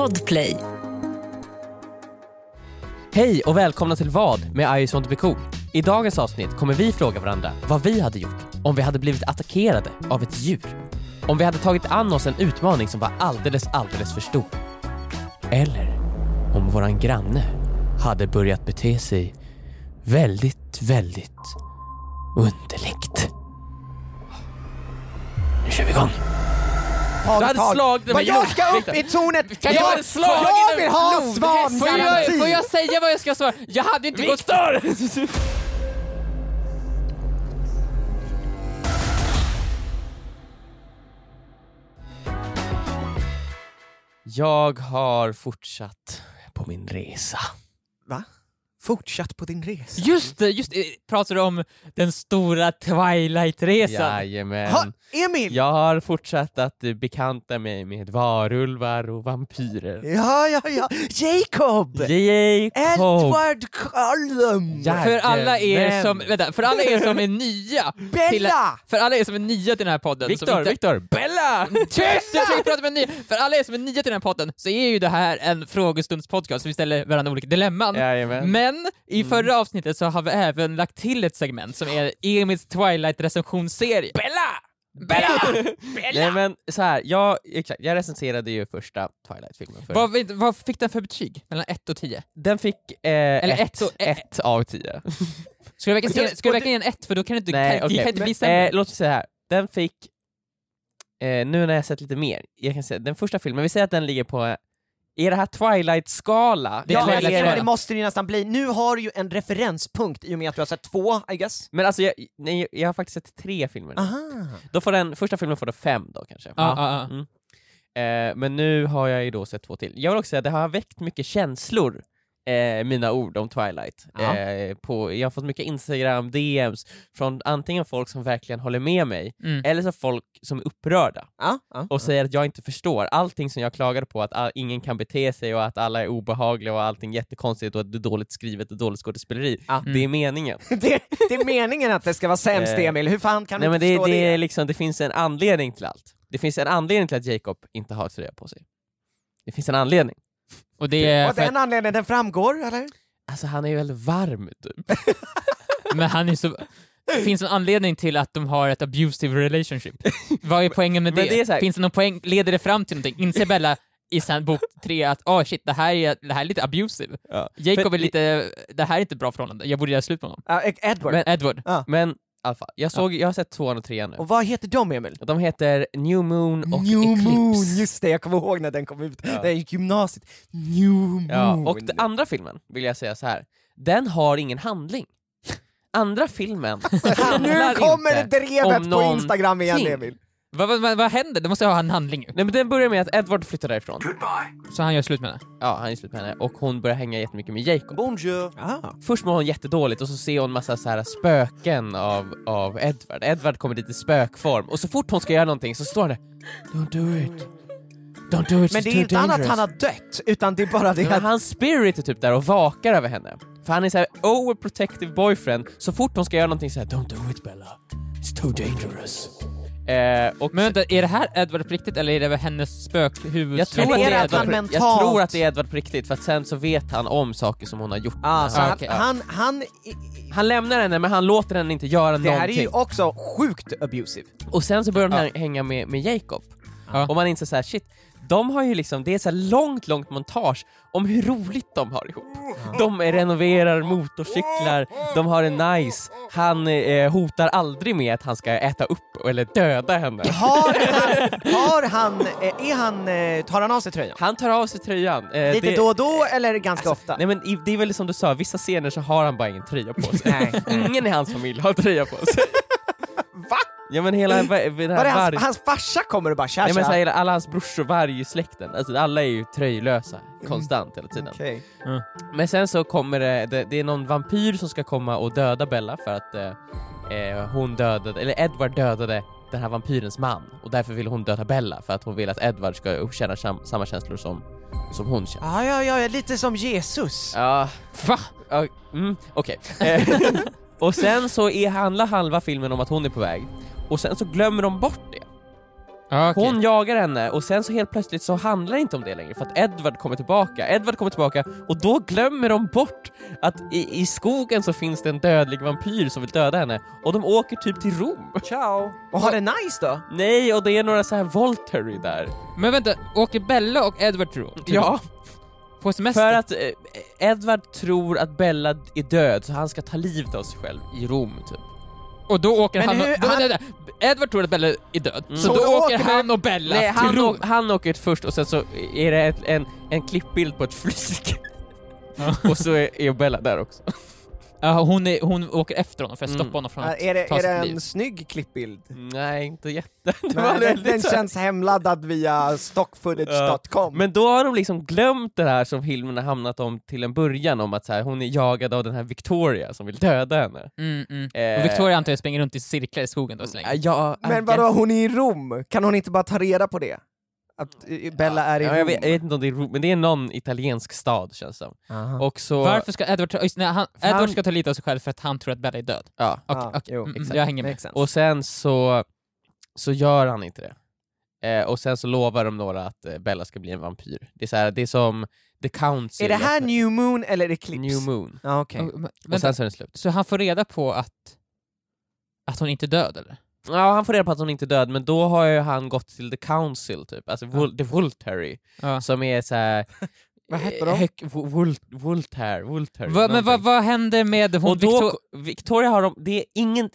Podplay. Hej och välkomna till Vad med I just want to be cool. I dagens avsnitt kommer vi fråga varandra vad vi hade gjort om vi hade blivit attackerade av ett djur. Om vi hade tagit an oss en utmaning som var alldeles, alldeles för stor. Eller om våran granne hade börjat bete sig väldigt, väldigt underligt. Nu kör vi igång! Tag, hade tag. den Vad jag ska upp i tornet! Kan jag jag, jag vill ha flodhäst? Får svangaranti! får jag säga vad jag ska svara? Jag hade inte gått... Viktor! Jag har fortsatt på min resa. Va? Fortsatt på din resa? Just det, just det. Pratar du om den stora Twilight-resan? Jajamän. Ha, Emil! Jag har fortsatt att bekanta mig med varulvar och vampyrer. Ja, ja, ja! Jacob! Jacob! Edward Cullen! För alla er som, vänta, för alla er som är nya till, Bella! för alla er som är nya till den här podden Viktor, inte, Viktor! Bella! Tyst! Jag försöker prata med nya. För alla er som är nya till den här podden så är ju det här en frågestundspodcast, så vi ställer varandra olika dilemman. Jajamän. Men i förra avsnittet så har vi även lagt till ett segment som är Emils Twilight-recensionsserie. Bella! Bella! Nej men så här, jag, exakt, jag recenserade ju första Twilight-filmen för Vad, vad fick den för betyg? Mellan 1 och 10? Den fick eh, Eller ett, ett och- ett av tio. Ska du verkligen, Och ska du du- verkligen ge en 1 för då kan du inte, Nej, kan, okej. kan inte bli Men, sämre. Eh, låt oss säga här, den fick, eh, nu när jag sett lite mer, jag kan säga, den första filmen, vi säger att den ligger på, är det här Twilight-skala? Det Ja, Twilight är det, skala. det måste det ju nästan bli. Nu har du ju en referenspunkt i och med att du har sett två, I guess. Men alltså, jag, nej, jag har faktiskt sett tre filmer nu. Aha. Då får den, första filmen får då fem då kanske. Ja, ja, ja. Mm. Eh, men nu har jag ju då sett två till. Jag vill också säga att det har väckt mycket känslor, eh, mina ord om Twilight. Ja. Eh, på, jag har fått mycket Instagram, DMs, från antingen folk som verkligen håller med mig, Mm. eller så folk som är upprörda Ja, ja. och säger att jag inte förstår allting som jag klagade på, att all, ingen kan bete sig och att alla är obehagliga och allting jättekonstigt och att det är dåligt skrivet och dåligt skådespeleri. Ja. Det är meningen. Det, det är meningen att det ska vara sämst, Eh, Emil. Hur fan kan Nej, du men inte det, förstå det, det? liksom, det finns en anledning till allt. Det finns en anledning till att Jacob inte har tröja på sig. Det finns en anledning. Och det är den att, anledningen, den framgår, eller? Alltså han är ju väldigt varm typ. men han är så... Det finns en anledning till att de har ett abusive relationship. Vad är poängen med det? det här- Finns det någon poäng? Leder det fram till någonting? Inser Bella i sen bok tre att oh shit, det här är, det här är lite abusive. Ja. Jacob För- är lite, det här är inte ett bra förhållande, jag borde göra slut med honom. E- Edward. Men- Edward. Men fall, jag, såg, jag har sett tvåan och trean nu. och vad heter de, Emil? De heter New Moon och New Eclipse. Moon, just det, jag kommer ihåg när den kom ut. Ja. När jag gick gymnasiet. New Moon. Ja, och den andra filmen, vill jag säga så här. den har ingen handling. Andra filmen handlar Nu kommer inte drevet om på Instagram igen. Emil. Vad, vad, vad, vad händer? Det måste ha en handling ju. Nej men den börjar med att Edward flyttar därifrån. Så han gör slut med henne. Ja, han är slut med henne, och hon börjar hänga jättemycket med Jacob. Bonjour. Ah. Först mår hon jättedåligt och så ser hon massa så här spöken av, av Edward. Edward kommer dit i spökform, och så fort hon ska göra någonting så står det Don't do it. Don't do it, Men det är inte annat dangerous." han har dött, utan det är bara det att... hans spirit är typ där och vakar över henne. För han är såhär overprotective boyfriend, så fort hon ska göra någonting såhär Don't do it Bella, it's too dangerous. Eh, och Men vänta, är det här Edward på riktigt eller är det hennes spökhuvud? jag tror, att det det är Edward, jag tror att det är Edward på riktigt, för att sen så vet han om saker som hon har gjort. Ah, så Ah, han, han, han, Han lämnar henne men han låter henne inte göra det här är någonting. ju också sjukt abusive. Och sen så börjar Ja. här hänga med, med Jacob. Ja. Och man inser så här: shit, de har ju liksom, det är så långt, långt montage om hur roligt de har ihop. De renoverar motorcyklar, de har det nice, han eh, hotar aldrig med att han ska äta upp eller döda henne. Har han, har han, eh, är han, eh, tar han av sig tröjan? Han tar av sig tröjan. eh, Lite det- då och då eller ganska ofta? Nej men det är väl som du sa, vissa scener så har han bara ingen tröja på sig. Ingen i hans familj har tröja på sig. Va? Ja men hela Var här det hans, varg... hans farsa kommer och bara tja Nej men så här, alla hans brorsor, vargsläkten, alltså alla är ju tröjlösa konstant hela tiden. Okej. Men sen så kommer det, det, det är någon vampyr som ska komma och döda Bella för att eh, eh, hon dödade, eller Edward dödade den här vampyrens man och därför vill hon döda Bella för att hon vill att Edward ska känna sam, samma känslor som, som hon känner. Ja, ja, ja, lite som Jesus. Ja, va? Ja, mm, okej. Eh, och sen så är, handlar halva filmen om att hon är på väg, och sen så glömmer de bort det. Ja, okej. Hon jagar henne och sen så helt plötsligt så handlar det inte om det längre för att Edward kommer tillbaka. Edward kommer tillbaka och då glömmer de bort att i, i skogen så finns det en dödlig vampyr som vill döda henne och de åker typ till Rom. Ciao! Och har det nice då? Nej, och det är några så här Volturi där. Men vänta, åker Bella och Edward till Rom? Ja, På semester? för att eh, Edward tror att Bella är död så han ska ta livet av sig själv i Rom typ. Och då åker Men han, hur- och, då, han- vänta, vänta. Edward tror att Bella är död, Mm. så, då, åker han och Bella Nej, till han, Rom. å- han åker ut först och sen så är det ett, en, en klippbild på ett flyg. och så är, är Bella där också. Ja, hon, är, hon åker efter honom för att Mm. stoppa honom från att Är, är det, ta är sitt det liv. en snygg klippbild? Nej, inte jätte. Det var Nej, den, väldigt den så här- känns hemladdad via stockfootage.com. Men då har de liksom glömt det här som filmen har hamnat om till en början om att så här, hon är jagad av den här Victoria som vill döda henne. Mm, mm. Eh, Och Victoria antar jag springer runt i cirklar i skogen då så länge. Ja, Men vadå, guess- hon är i Rom? Kan hon inte bara ta reda på det? Att eh, Bella är i ja, jag, vet, jag vet inte om det är Rom, men det är någon italiensk stad känns det som. Och så... Varför ska Edward ta, nej, han, För han- Edward ska ta livet av sig själv för att han tror att Bella är död? Ja. Okej, Ja, okej. jo, Mm, exakt. jag hänger med. Och sen så, så gör han inte det. Eh, och sen så lovar de några att eh, Bella ska bli en vampyr. Det är, så här, det är som The Council. Är det här New Moon eller Eclipse? New Moon? Ja, okej. Och- men- Och sen så är den slut. Så han får reda på att, att hon inte är död eller? Ja, han får reda på att hon inte är död, men då har ju han gått till The Council, typ, alltså Vol- The Voltary, Ja. som är såhär... Vad hette de? Höck, Vol- Voltaire, Voltaire, Va, men vad, vad händer med hon Och då, Victor- Victoria har de, det är ingen,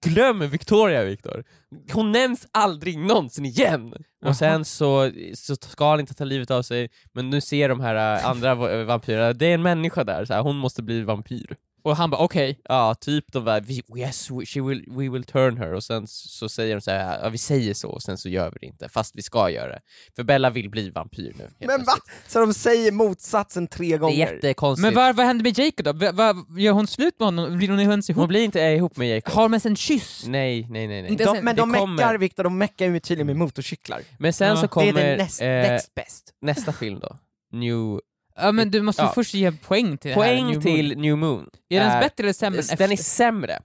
glöm Victoria Victor. Hon nämns aldrig någonsin igen! Och sen så, så ska han inte ta livet av sig, men nu ser de här äh, andra va- vampyrerna, det är en människa där, så här, hon måste bli vampyr. Och han bara okej, Ja, typ de bara "We- yes, we, she will, we will turn her, och sen så säger de så här, ja vi säger så, och sen så gör vi det inte, fast vi ska göra det. För Bella vill bli vampyr nu. Men va? Så de säger motsatsen tre Det är gånger? jättekonstigt. men vad, vad händer med Jacob då? Va, va, gör hon slut med honom? Blir hon ens ihop? Hon blir inte ihop med Jacob. Har de ens en kyss? Nej, nej, nej. nej. De, men det de kommer. meckar, Viktor, de meckar ju tydligen med motorcyklar. Men sen Ja. så Det kommer är det näst, eh, best. nästa film då. New... Ja men du måste Ja. först ge poäng till det här Poäng New till Moon. New Moon. Är den bättre eller sämre än Den är sämre.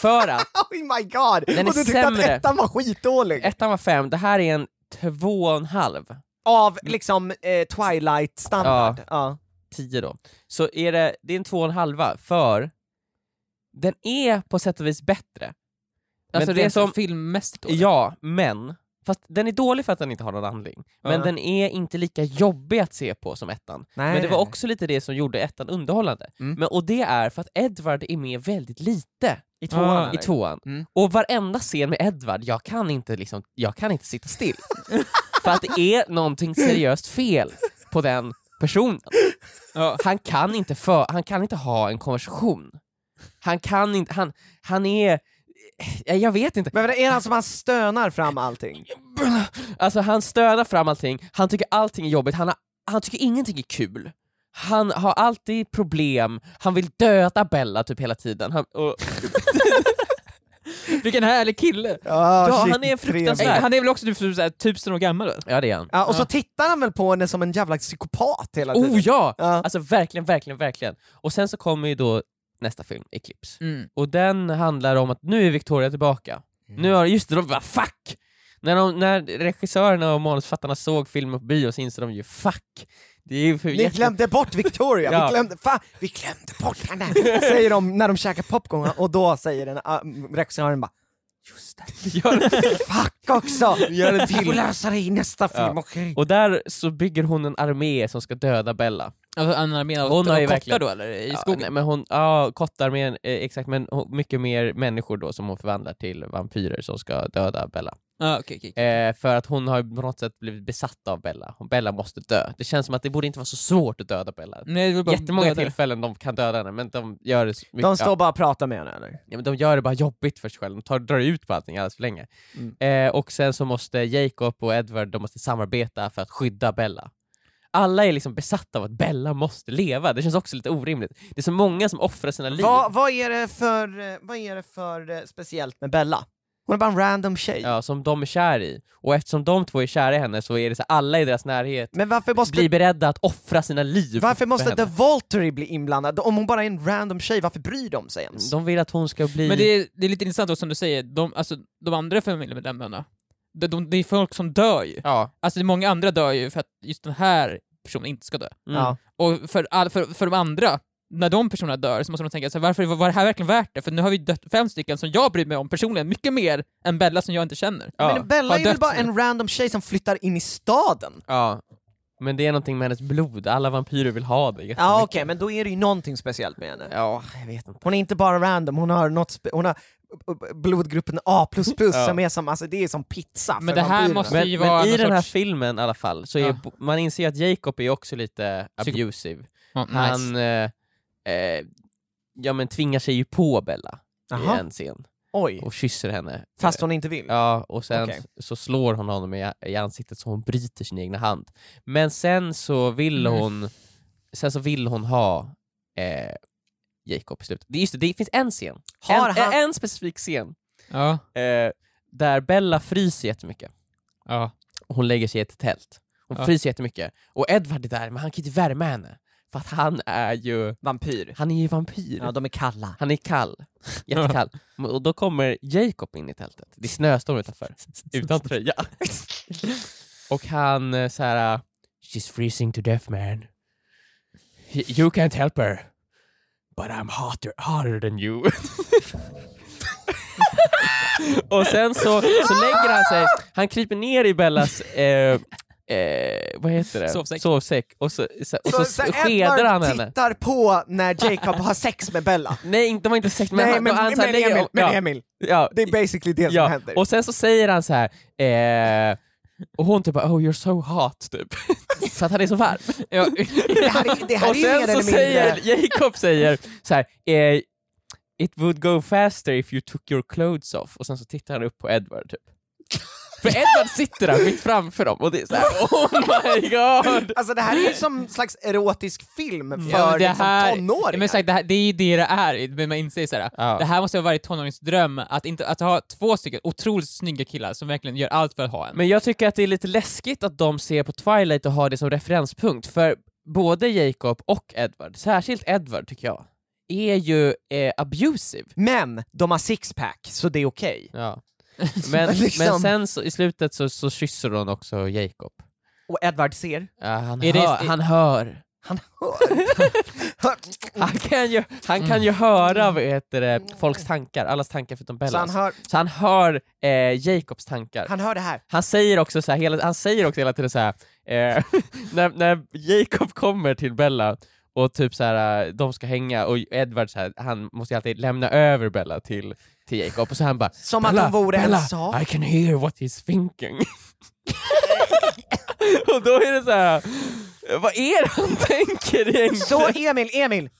För att Oh my god! Den är och du tyckte sämre. att ettan var skitdålig? ettan var fem, det här är en två och en halv. Av liksom eh, Twilight-standard? Ja. Tio då. Så är det, det är en två och en halva, för den är på sätt och vis bättre. Alltså men det är som- filmmässigt? Ja, men Fast den är dålig för att den inte har någon handling. Men den är inte lika jobbig att se på som ettan. Nej, Men det var också lite det som gjorde ettan underhållande. Mm. Men, och det är för att Edward är med väldigt lite I tvåan? Ah, i tvåan. Mm. Och varenda scen med Edward, jag kan inte, liksom, jag kan inte sitta still. för att det är någonting seriöst fel på den personen. Ja. Han, kan inte för, han kan inte ha en konversation. Han kan inte, han, han är... eh, Jag vet inte. Men vad är det han som han stönar fram allting? Alltså han stönar fram allting, han tycker allting är jobbigt, han, har, han tycker ingenting är kul. Han har alltid problem, han vill döda Bella typ hela tiden. Han, och, Vilken härlig kille! Ja, Ja, shit, han är fruktansvärd. Han är väl också typ såhär, tusen år gammal väl? ja det är han. Ja, och så Ja. tittar han väl på henne som en jävla psykopat hela tiden? Oh ja! Ja. Alltså verkligen, verkligen, verkligen. Och sen så kommer ju då nästa film, Eclipse. Mm. Och den handlar om att nu är Victoria tillbaka. Nu har, just det, de bara fuck! När, de, när regissörerna och manusförfattarna såg filmen på bio så insåg de ju fuck! Det är ju för Ni jätte- glömde bort Victoria, Ja. vi glömde, fan, vi glömde bort henne! Säger de när de käkar popcorn, och då säger den uh, regissören bara Just det, Gör det. fuck också! Gör det Vi får till. lösa det i nästa film, Ja. okej? Och där så bygger hon en armé som ska döda Bella. Alltså en armé av Hon har ju kottar då eller? I Ja, skogen? nej, men hon, ja, kottarmén, eh, exakt, men hon- mycket mer människor då som hon förvandlar till vampyrer som ska döda Bella. Ja, okej, okej, okej. Eh, för att hon har på något sätt blivit besatt av Bella, och Bella måste dö. Det känns som att det borde inte vara så svårt att döda Bella. Nej, det bara Jättemånga döda tillfällen de kan döda henne, men de gör det mycket, De står bara och pratar med henne eller? ja, men de gör det bara jobbigt för sig själva, de tar, drar ut på allting alldeles för länge. Mm. Eh, och sen så måste Jacob och Edward de måste samarbeta för att skydda Bella. Alla är liksom besatta av att Bella måste leva, det känns också lite orimligt. Det är så många som offrar sina liv. Vad, vad, är det för, vad är det för eh, speciellt med Bella? Hon är bara en random tjej. Ja, som de är kär i. Och eftersom de två är kära i henne så är det så att alla i deras närhet Men varför måste, blir beredda att offra sina liv varför för måste. The Volturi bli inblandad? Om hon bara är en random tjej, varför bryr de sig ens? De vill att hon ska bli... Men det är, det är lite intressant också som du säger, de, alltså, de andra familjemedlemmarna, de, de, det är folk som dör ju. Ja. Alltså det är många andra dör ju för att just den här personen inte ska dö. Mm. Ja. Och för, all, för, för de andra, när de personerna dör så måste de tänka så här, varför var det här verkligen värt det? För nu har vi dött fem stycken som jag bryr mig om personligen, mycket mer än Bella som jag inte känner. Ja. Men Bella Har är väl bara en random tjej som flyttar in i staden? ja. Men det är någonting med hennes blod, alla vampyrer vill ha det Ja okej, men då är det ju någonting speciellt med henne. Ja, jag vet inte. Hon är inte bara random, hon har, något hon har blodgruppen A++ Ja. som är som, alltså det är som pizza Men det här måste Men, ju men vara i någon den här sorts- filmen i alla fall, så är Ja. man inser att Jacob är också lite abusive. Ja, nice. Han eh, eh, ja, men tvingar sig ju på Bella Jaha. i en scen Oj, och kysser henne. fast hon inte vill? Ja, och sen Okej. så slår hon honom i, i ansiktet så hon bryter sin egna hand. Men sen så vill Mm. hon Sen så vill hon ha eh, Jacob i slutet. Det, just det, det finns en scen, Har en, han- en specifik scen, Ja, eh, där Bella fryser jättemycket. ja. Och hon lägger sig i ett tält. Hon Ja. fryser jättemycket. Och Edward är där, men han kan inte värma henne. För att han är ju, Vampyr. han är ju vampyr. Ja, de är kalla. Han är kall, jättekall. Och då kommer Jacob in i tältet. Det är snöstorm utanför, utan tröja. Och han eh, så här. She's freezing to death man. You can't help her. But I'm hotter, hotter than you. och sen så, så lägger han sig, han kryper ner i Bellas eh, eh, vad heter det? Sovsäck. Sovsäck. Och så, så, och så, så skedar Edward han henne. tittar på när Jacob har sex med Bella. Nej, inte- de var inte sex, men, Nej han, men, han, men, så här lägger- Emil, men ja, Emil, ja, det är basically det som ja. händer. Och sen så säger han så här. Eh, och hon typ bara, oh you're so hot, typ. För att han är så varm. ja. det här är, det här och sen så säger. Jacob säger så här, eh, it would go faster if you took your clothes off. Och sen så tittar han upp på Edward typ. För Edward sitter där mitt framför dem och det är så här, oh my god! Alltså det här är ju som en slags erotisk film för Ja, det liksom, här- tonåringar. Men sagt, det, här, det är ju det det är, men man inser såhär, Ja. det här måste vara varje tonårings dröm, att, inte, att ha två stycken otroligt snygga killar som verkligen gör allt för att ha en. Men jag tycker att det är lite läskigt att de ser på Twilight och har det som referenspunkt, för både Jacob och Edward, särskilt Edward tycker jag, är ju eh, abusive. Men de har sixpack, så det är okej. Ja. Men, Liksom. men sen så, i slutet så, så kysser hon också Jacob. Och Edward ser. Ja, han, Är det- hör, han hör. Han hör. Han kan ju, han kan ju höra vad heter det, folks tankar, allas tankar förutom så han Bellas. hör, Så han hör eh, Jacobs tankar. han hör det här. Han säger också så här, hela, han säger också hela tiden så här, eh, när, när Jacob kommer till Bella och typ så här, eh, de ska hänga och Edward så här, han måste ju alltid lämna över Bella till, till Jacob och så han bara Som att de vore Bella, en sak. I can hear what he's thinking. och då är det så här, vad är det han tänker egentligen? Så Emil, Emil!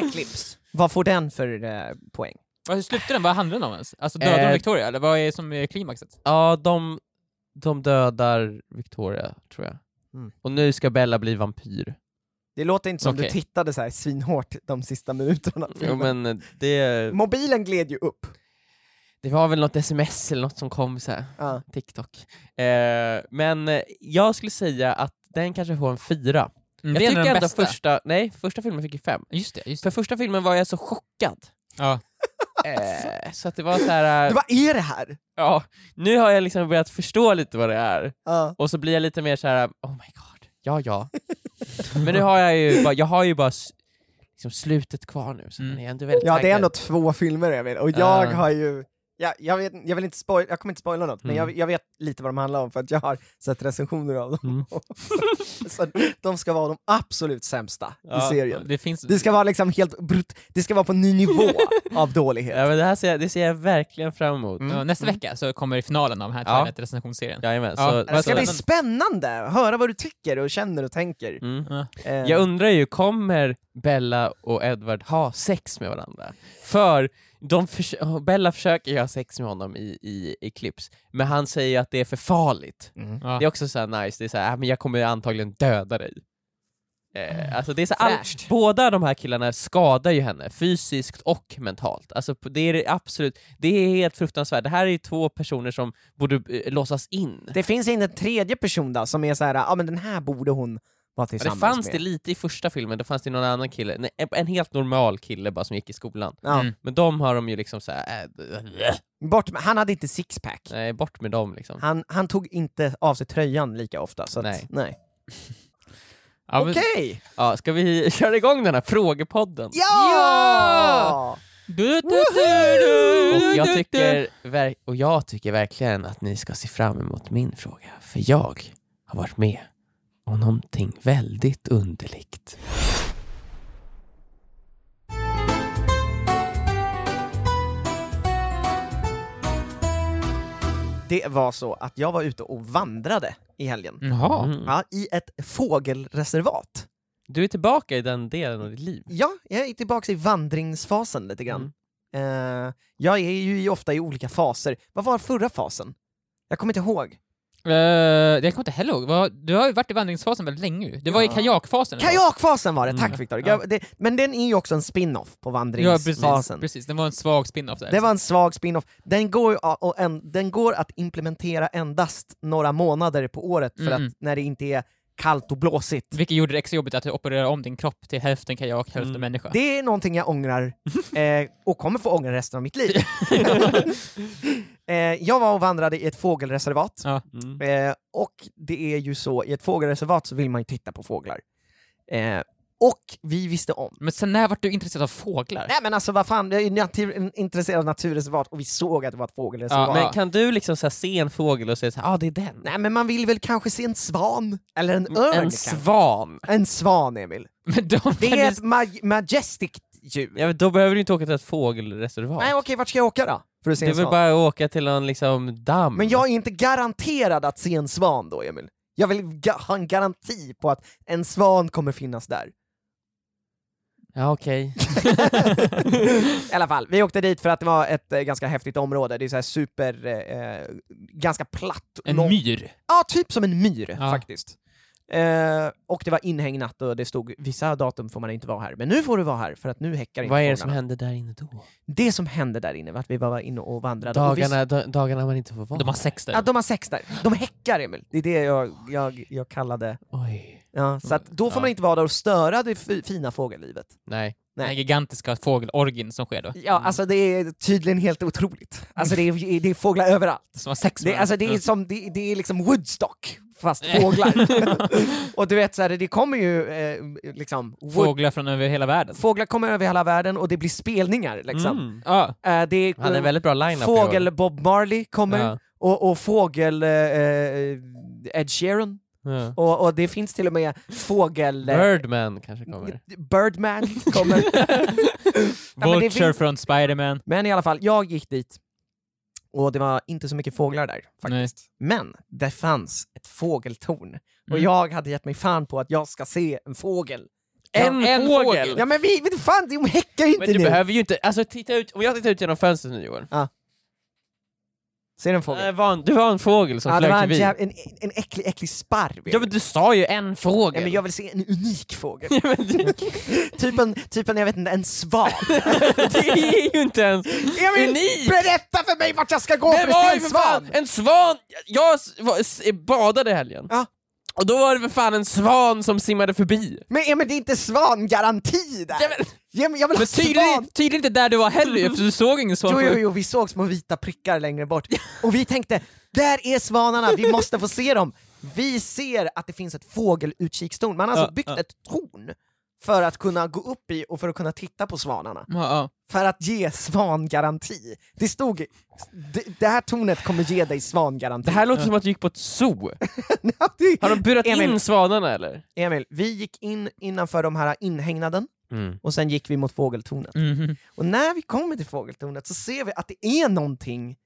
Eclipse. Vad får den för eh, poäng? Vad slutar den? Vad handlar den om ens? Alltså dödar de Eh, Victoria, eller vad är som är klimaxet? Ja, de, de dödar Victoria, tror jag. Mm. Och nu ska Bella bli vampyr. Det låter inte som Okej. du tittade så här svinhårt de sista minuterna. Jo, men det, Mobilen gled ju upp. det var väl något sms eller något som kom så här, Ja. TikTok. Eh, men eh, jag skulle säga att den kanske får en fyra. Mm, jag tycker ändå den ändå bästa. första, nej, första filmen fick ju fem. Just det, just För det. första filmen var jag så chockad. Ja. Eh, så att det var så här. eh, Vad är det här? ja, nu har jag liksom börjat förstå lite vad det är, Ja. och så blir jag lite mer så här. oh my god, ja ja. Men nu har jag ju bara, jag har ju bara liksom slutet kvar nu, så Mm. är ändå väldigt Ja, det är taggad. ändå två filmer Emil, och jag Ja. har ju Ja, jag, vet, jag, vill inte spoil, jag kommer inte spoila något, men Mm. jag, jag vet lite vad de handlar om för att jag har sett recensioner av dem. Mm. så de ska vara de absolut sämsta Ja, i serien. Det finns... Det ska vara liksom helt brut, det ska vara på ny nivå av dålighet. Ja men det här ser jag, det ser jag verkligen fram emot. Mm. Ja, nästa vecka så kommer finalen av den här Ja. Twilight-recensionsserien. Jajamän, Ja, så, Det ska så, bli spännande att höra vad du tycker och känner och tänker. mm. Ja. Eh, Jag undrar ju, kommer Bella och Edward ha sex med varandra? För de förs- Bella försöker ha sex med honom i, i Eclipse, men han säger att det är för farligt. mm. Ja. Det är också så här nice, det är så här, "Ah, men jag kommer antagligen döda dig. Eh, alltså det är så all, båda de här killarna skadar ju henne, fysiskt och mentalt. Alltså det är absolut, det är helt fruktansvärt. Det här är ju två personer som borde eh, låsas in. Det finns inte en tredje person då som är så här, ja ah, men den här borde hon det tillsammans fanns med. det lite i första filmen, då fanns det någon annan kille, nej, en- helt normal kille bara som gick i skolan. Ja. Mm. Men de har de ju liksom såhär, äh, Bort med, han hade inte sixpack. nej bort med dem liksom. Han, han tog inte av sig tröjan lika ofta, så att, Nej. nej. Ja, Okej! Ja, ska vi köra igång den här frågepodden? Ja! Du, du, du, du, Och jag, tycker, och jag tycker verkligen att ni ska se fram emot min fråga, för jag har varit med om någonting väldigt underligt. Det var så att jag var ute och vandrade i helgen. Jaha. Mm. Ja, I ett fågelreservat. Du är tillbaka i den delen av ditt liv. Ja, jag är tillbaka i vandringsfasen lite grann. Mm. Eh, jag är ju ofta i olika faser. Vad var förra fasen? Jag kommer inte ihåg. Uh, jag kommer inte heller ihåg, du har ju varit i vandringsfasen väldigt länge nu. Det var i Ja. kajakfasen. Kajakfasen var det, tack Mm. Viktor. Ja. Men den är ju också en spin-off på Ja, precis, vandringsfasen. precis. Det var en svag spin-off. Det var en svag spin-off. Den går, och en, den går att implementera endast några månader på året för Mm. att när det inte är kallt och blåsigt. Vilket gjorde det extra jobbigt att du opererar om din kropp till hälften kajak, hälften Mm. människa. Det är någonting jag ångrar, eh, och kommer få ångra resten av mitt liv. eh, jag var och vandrade i ett fågelreservat, Ja. Mm. eh, och det är ju så, i ett fågelreservat så vill man ju titta på fåglar. Eh, och vi visste om. Men sen när vart du intresserad av fåglar? Nej men alltså vad fan, jag är ju natur, intresserad av naturreservat och vi såg att det var ett fågelreservat. Ja, Men kan du liksom så här se en fågel och säga ja ah, det är den? Nej men man vill väl kanske se en svan? Eller en örn en kanske? svan? En svan, Emil. Men de Det är ett ma- majestic djur. Ja, men då behöver du inte åka till ett fågelreservat. Nej okej, vart ska jag åka då? För att se en svan? bara att åka till någon liksom damm? Men jag är inte garanterad att se en svan då, Emil. Jag vill ga- ha en garanti på att en svan kommer finnas där. Ja okej. I alla fall, vi åkte dit för att det var ett eh, ganska häftigt område, det är så här super, eh, ganska platt. En lång- myr. Ja, typ som en myr Ja. faktiskt. Eh, och det var inhägnat och det stod vissa datum får man inte vara här, men nu får du vara här för att nu häckar inte Vad är det som händer där inne då? Det som hände där inne var att vi var inne och vandrade. och vi- Dagarna, da- dagarna man inte får vara De har sex där. Ja, de har sex där. De häckar Emil. Det är det jag, jag, jag kallade... Oj. Ja, så att då får Ja. man inte vara där och störa det fi- fina fågellivet. Nej. Den Nej. gigantiska fågelorgin som sker då. Ja, alltså det är tydligen helt otroligt. Alltså det är, det är fåglar överallt. Som har sex Det, alltså det är den. som, det, det är liksom Woodstock, fast fåglar. och du vet så här, det kommer ju eh, liksom... Fåglar från över hela världen. fåglar kommer över hela världen och det blir spelningar liksom. Mm. Ja. Eh, det är, Han är väldigt bra line-up Fågel. Bob Marley kommer, Ja. och, och fågel eh, eh, Ed Sheeran. Ja. Och, och det finns till och med fågel... eh, Birdman kanske kommer. Birdman kommer. Vulture finns- från Spiderman. Men i alla fall, jag gick dit och det var inte så mycket fåglar där faktiskt. Men det fanns ett fågeltorn och Mm. jag hade gett mig fan på att jag ska se en fågel. En, en fågel! fågel! Ja men vi, vet fan, de häckar ju inte Men du nu! behöver ju inte, alltså titta ut, om jag tittar ut genom fönstret nu Joel. Ser du en fågel? Det var en, det var en fågel som ja, flög en, förbi. jäv, en, en äcklig, äcklig sparv. Ja men du sa ju en fågel! Ja, men jag vill se en unik fågel. Ja, men du- typ, en, typ en, jag vet inte, en svan. det är ju inte ens Emil, unikt! berätta för mig vart jag ska gå Det för att se en svan! en svan! Jag badade helgen. Ja. Och då var det för fan en svan som simmade förbi. Men Emil, det är inte svangaranti där! Ja, men- Ja, men jag vill Men tydligen, tydligen inte där du var heller eftersom du såg ingen svan. Jo, jo, jo, vi såg små vita prickar längre bort. Och vi tänkte, där är svanarna, vi måste få se dem! Vi ser att det finns ett fågelutkikstorn, man har alltså Ja, byggt ja. ett torn för att kunna gå upp i och för att kunna titta på svanarna. Ja, ja. För att ge svangaranti. Det stod, det, här tornet kommer ge dig svangaranti. Det här låter som att du gick på ett zoo. Har de burat Emil. in svanarna eller? Emil, vi gick in innanför de här inhägnaden och sen gick vi mot fågeltornet. Mhm. Och när vi kommer till fågeltornet så ser vi att det är någonting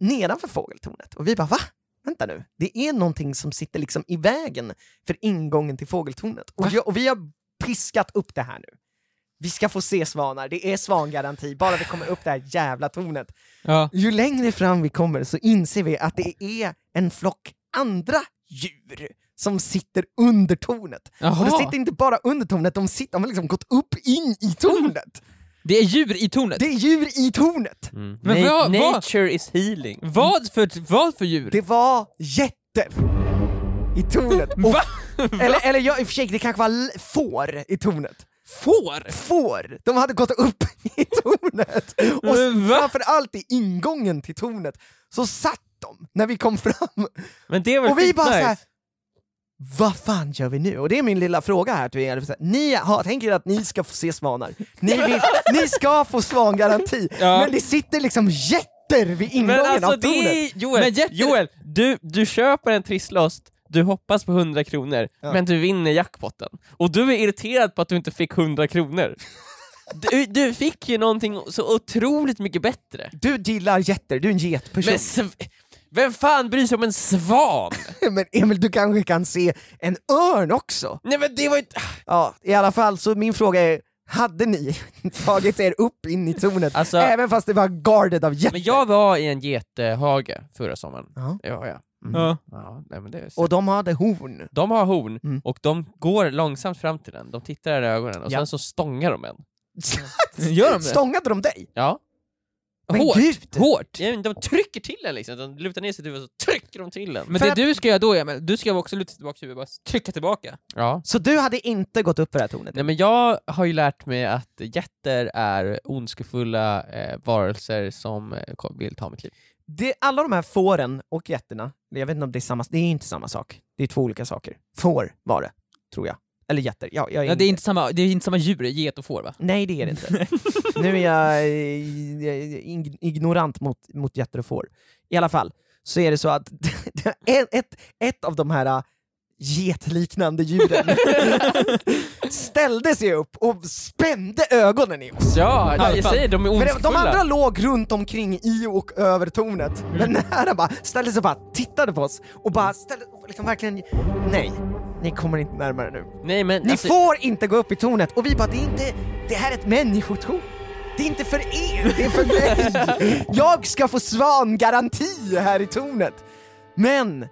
nedanför fågeltornet. Och vi bara va? Vänta nu, det är någonting som sitter liksom i vägen för ingången till fågeltornet. Och, jag, och vi har piskat upp det här nu. Vi ska få se svanar, det är svangaranti, bara vi kommer upp det här jävla tornet. Ja. Ju längre fram vi kommer så inser vi att det är en flock andra djur som sitter under tornet. Och de Jaha. sitter inte bara under tornet, de, sitter, de har liksom gått upp in i tornet. Det är djur i tornet. Det är djur i tornet! Mm. Men Na- vad- vad- Nature is healing. Vad, för, vad för djur? Det var jätter! i tornet. Och, Va? eller, eller ja, i och för sig, det kanske var får i tornet. Får? Får! De hade gått upp i tornet! Och framförallt i ingången till tornet så satt de när vi kom fram Men det var och vi bara skitnice. såhär vad fan gör vi nu? Och det är min lilla fråga här till er. Ni har, tänker att ni ska få se svanar. Ni, vill, ni ska få svangaranti, Ja. men det sitter liksom jätter vid ingången Men alltså av tornet. är, Joel, Men Joel du, du köper en trisslost, du hoppas på 100 kronor, Ja. men du vinner jackpotten. Och du är irriterad på att du inte fick 100 kronor. Du, du fick ju någonting så otroligt mycket bättre. Du gillar jätter, du är en getperson. Men sv- vem fan bryr sig om en svan? Men Emil, du kanske kan se en örn också? Nej men det var ju... Ja, i alla fall, så min fråga är, hade ni tagit er upp in i tornet, Alltså- även fast det var guarded av jätter? Men jag var i en gethage förra sommaren. Ja. Ja, ja. Ja. ja nej, men det är Och de hade horn. De har horn, Mm. och de går långsamt fram till den, de tittar i ögonen och Ja. sen så stångar de en. Gör de det? Stångade de dig? Ja. Men Hårt? gud! Hårt? Ja, men De trycker till den liksom, de lutar ner sitt huvud och så trycker de till den. Men För det att- du ska göra då Emil, du ska också luta tillbaka huvudet och bara trycka tillbaka. Ja. Så du hade inte gått upp på det här tornet? Nej men jag har ju lärt mig att jätter är ondskefulla eh, varelser som eh, vill ta mitt liv. Det, alla de här fåren och getterna, jag vet inte om det är samma, det är inte samma sak. Det är två olika saker. Får var det, tror jag. Eller getter, ja, jag är Ja, det, är inte samma, det är inte samma djur, get och får va? Nej det är det inte. nu är jag ig- ignorant mot, mot getter och får. I alla fall, så är det så att ett, ett, av de här getliknande djuren ställde sig upp och spände ögonen i oss. Ja, Ja, jag fan. säger de är ondskefulla. de andra låg runt omkring i och över tornet, men den här bara ställde sig och bara tittade på oss och bara ställde, liksom verkligen, nej, ni kommer inte närmare nu. Nej men Ni alltså, får inte gå upp i tornet! Och vi bara, det är inte, det här är ett människotorn! Det är inte för er, det är för mig! Jag ska få svangaranti här i tornet! Men,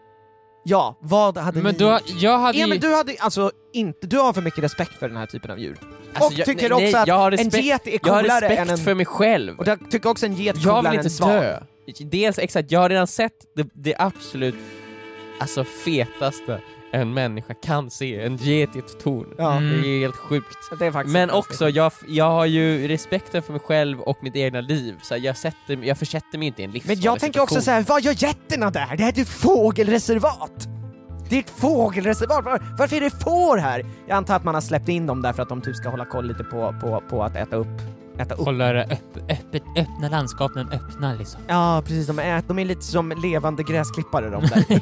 ja, vad hade Men ni... du, jag hade ju... Emil, du hade alltså inte, du har för mycket respekt för den här typen av djur. alltså, och jag- tycker nej, också att jag har en respekt, get är Jag har coolare respekt än en... för mig själv. Och jag tycker också en get är Jag coolare vill än inte en svan. dö. Dels exakt, jag har redan sett det, det absolut alltså fetaste en människa kan se, en get i ett torn. Ja. Det är helt sjukt. Det är faktiskt Men också, jag, jag har ju respekten för mig själv och mitt egna liv, så jag, sätter, jag försätter mig inte i en livsfarlig Men jag tänker också situation. så här, vad gör getterna där? Det här är ett fågelreservat! Det är ett fågelreservat, Var, varför är det får här? Jag antar att man har släppt in dem därför att de typ ska hålla koll lite på, på, på att äta upp, äta upp. Håller öpp, öppet, öppna landskapen öppna liksom. Ja precis, de är, de är lite som levande gräsklippare de där.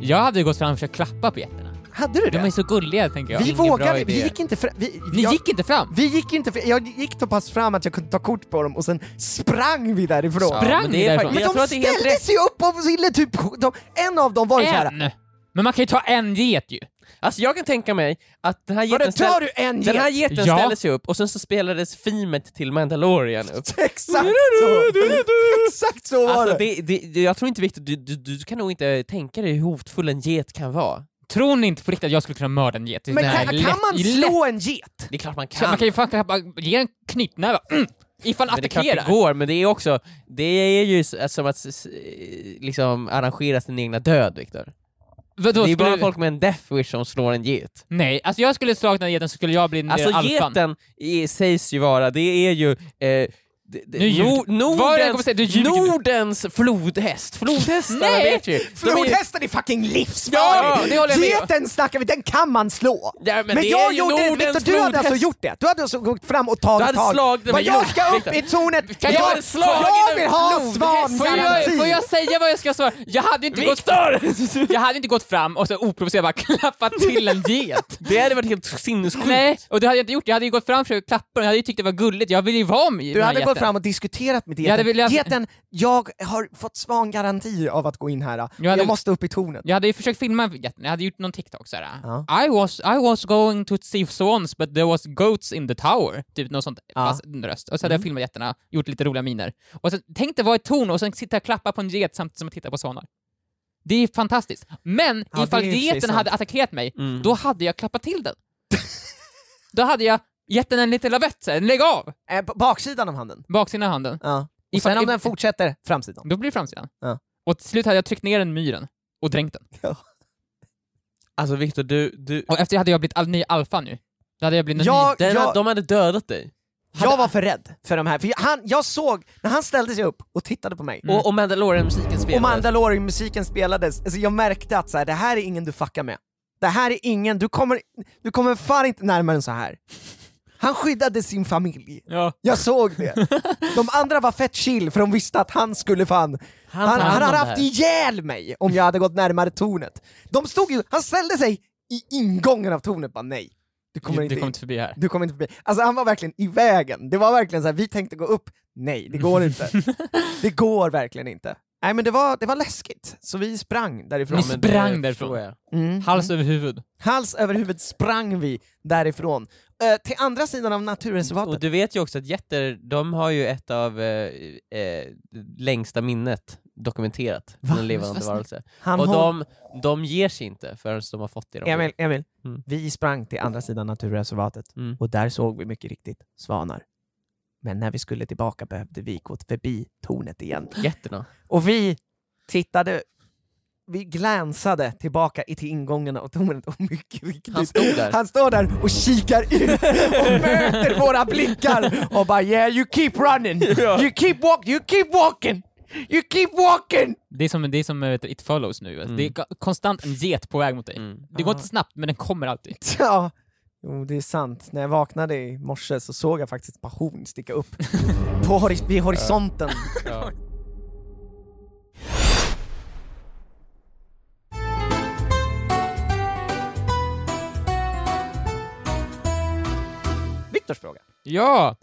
Jag hade ju gått fram och försökt klappa på getterna. Hade du De är det? så gulliga tänker jag. Vi Ingen vågade, vi gick inte fram, vi, Ni jag, gick inte fram? vi gick inte fram, jag gick så pass fram att jag kunde ta kort på dem och sen sprang vi därifrån. Ja, Sprang men ni det är därifrån? Men jag de tror att det är helt ställde rätt. sig upp och ville typ, de, en av dem var ju såhär, En! Men man kan ju ta en get ju. Alltså jag kan tänka mig att den här vadå geten, tar ställ, du en den här get? geten Ja. ställde sig upp och sen så spelades fimet till Mandalorian upp. Exakt så! Exakt så var Alltså det! det, det, jag tror inte Victor, du, du, du kan nog inte tänka dig hur hotfull en get kan vara. Tror ni inte på riktigt att jag skulle kunna mörda en get? Men kan, lätt- kan man lätt. slå en get? Det är klart man Så kan. Man kan ju fan ge en knytnäve, mm, ifall men det är klart attackerar. det går, men det är också, det är ju som att liksom arrangera sin egna död Viktor. Vadå, Det är bara skulle- folk med en death wish som slår en get. Nej, alltså jag skulle slagit den geten så skulle jag bli den Alltså alfan. geten i, sägs ju vara, det är ju eh, det- det- Nu ljug- Nor- Vad är det jag kommer Nordens, säga? Nordens flodhäst. Flodhästarna Nej! vet ju. Är- Flodhästen är fucking livsfarlig! Ja. Geten snackar vi, den kan man slå! Ja, men Men, det är jag gjorde det, Victor, du hade alltså flodhäst. gjort det! Du hade alltså gått fram och Du tagit hade tag. slagit Men jag ska upp i tornet! Kan jag, jag jag vill ha flodhäst? Får jag, får jag säga vad jag ska svara? Jag hade inte gått jag hade inte gått fram och så oprovocerat bara klappat till en get. Det hade varit helt sinnessjukt. Nej, och det hade jag inte gjort. Jag hade ju gått fram och försökt klappa den, jag hade ju tyckt det var gulligt. Jag ville ju vara med Du den här hade gått. Fram och diskuterat med Jag geten. velat- Geten, jag har fått svangaranti av att gå in här. Jag, hade- måste upp i tornet. Jag hade ju försökt filma geten, jag hade gjort någon TikTok såhär. Ja. I, was, I was going to see swans but there was goats in the tower. Typ något sånt, Ja. fast en röst. Och så hade jag filmat getterna, gjort lite roliga miner. Och så tänkte vara ett torn och sen sitta och klappa på en get samtidigt som jag tittar på svanar. Det är fantastiskt. Men Ja, ifall i geten sant. hade attackerat mig, Mm. då hade jag klappat till den. då hade jag gett den en liten lavett såhär, lägg av! Eh, baksidan av handen. Baksidan av handen. Ja. Och Ifall- sen om den fortsätter, framsidan. Då blir det framsidan. Ja. Och till slut hade jag tryckt ner den myren och dränkt den. Ja. Alltså Viktor, du, du Och efter hade jag blivit all, ny alfa nu. Då hade jag blivit Jag- ny... den, jag- de hade dödat dig. Jag var för rädd för de här, för jag, han, jag såg, när han ställde sig upp och tittade på mig, Och, och Mandalorian-musiken och spelades. Mandalorian-musiken spelades, alltså jag märkte att så här, det här är ingen du fuckar med. Det här är ingen, du kommer, du kommer fan inte närmare än så här. Han skyddade sin familj. Ja. Jag såg det. De andra var fett chill för de visste att han skulle fan... Han, han om hade haft ihjäl mig om jag hade gått närmare tornet. De stod ju, han ställde sig i ingången av tornet bara nej. Du kommer Du, inte du kommer in. inte förbi här. Du kommer inte förbi. Alltså han var verkligen i vägen. Det var verkligen så här, vi tänkte gå upp. Nej, det går inte. det går verkligen inte. Nej men det var, det var läskigt, så vi sprang därifrån. Ni men det sprang därifrån. jag. Mm. Hals över huvud. Hals över huvud sprang vi därifrån. Eh, till andra sidan av naturreservatet. Och du vet ju också att jätter, de har ju ett av eh, eh, längsta minnet dokumenterat Va? från en levande varelse. Han Och de, de ger sig inte förrän de har fått det de. Emil, Emil. Mm. vi sprang till andra sidan naturreservatet Mm. och där såg vi mycket riktigt svanar. Men när vi skulle tillbaka behövde vi gå förbi tornet igen. Jätterna. Och vi tittade, vi glänsade tillbaka i till ingången av tornet och mycket riktigt, Han stod där. han står där och kikar ut och möter våra blickar och bara yeah you keep running, you keep walking, you keep walking, you keep walking! Det är som, det är som eh, vet It follows nu. Mm. Det är ko- konstant en get på väg mot dig. Mm. Det går inte snabbt, men den kommer alltid. Ja, jo det är sant. När jag vaknade i morse så såg jag faktiskt horn sticka upp på hori- vid horisonten. Ja. Viktors fråga. Ja!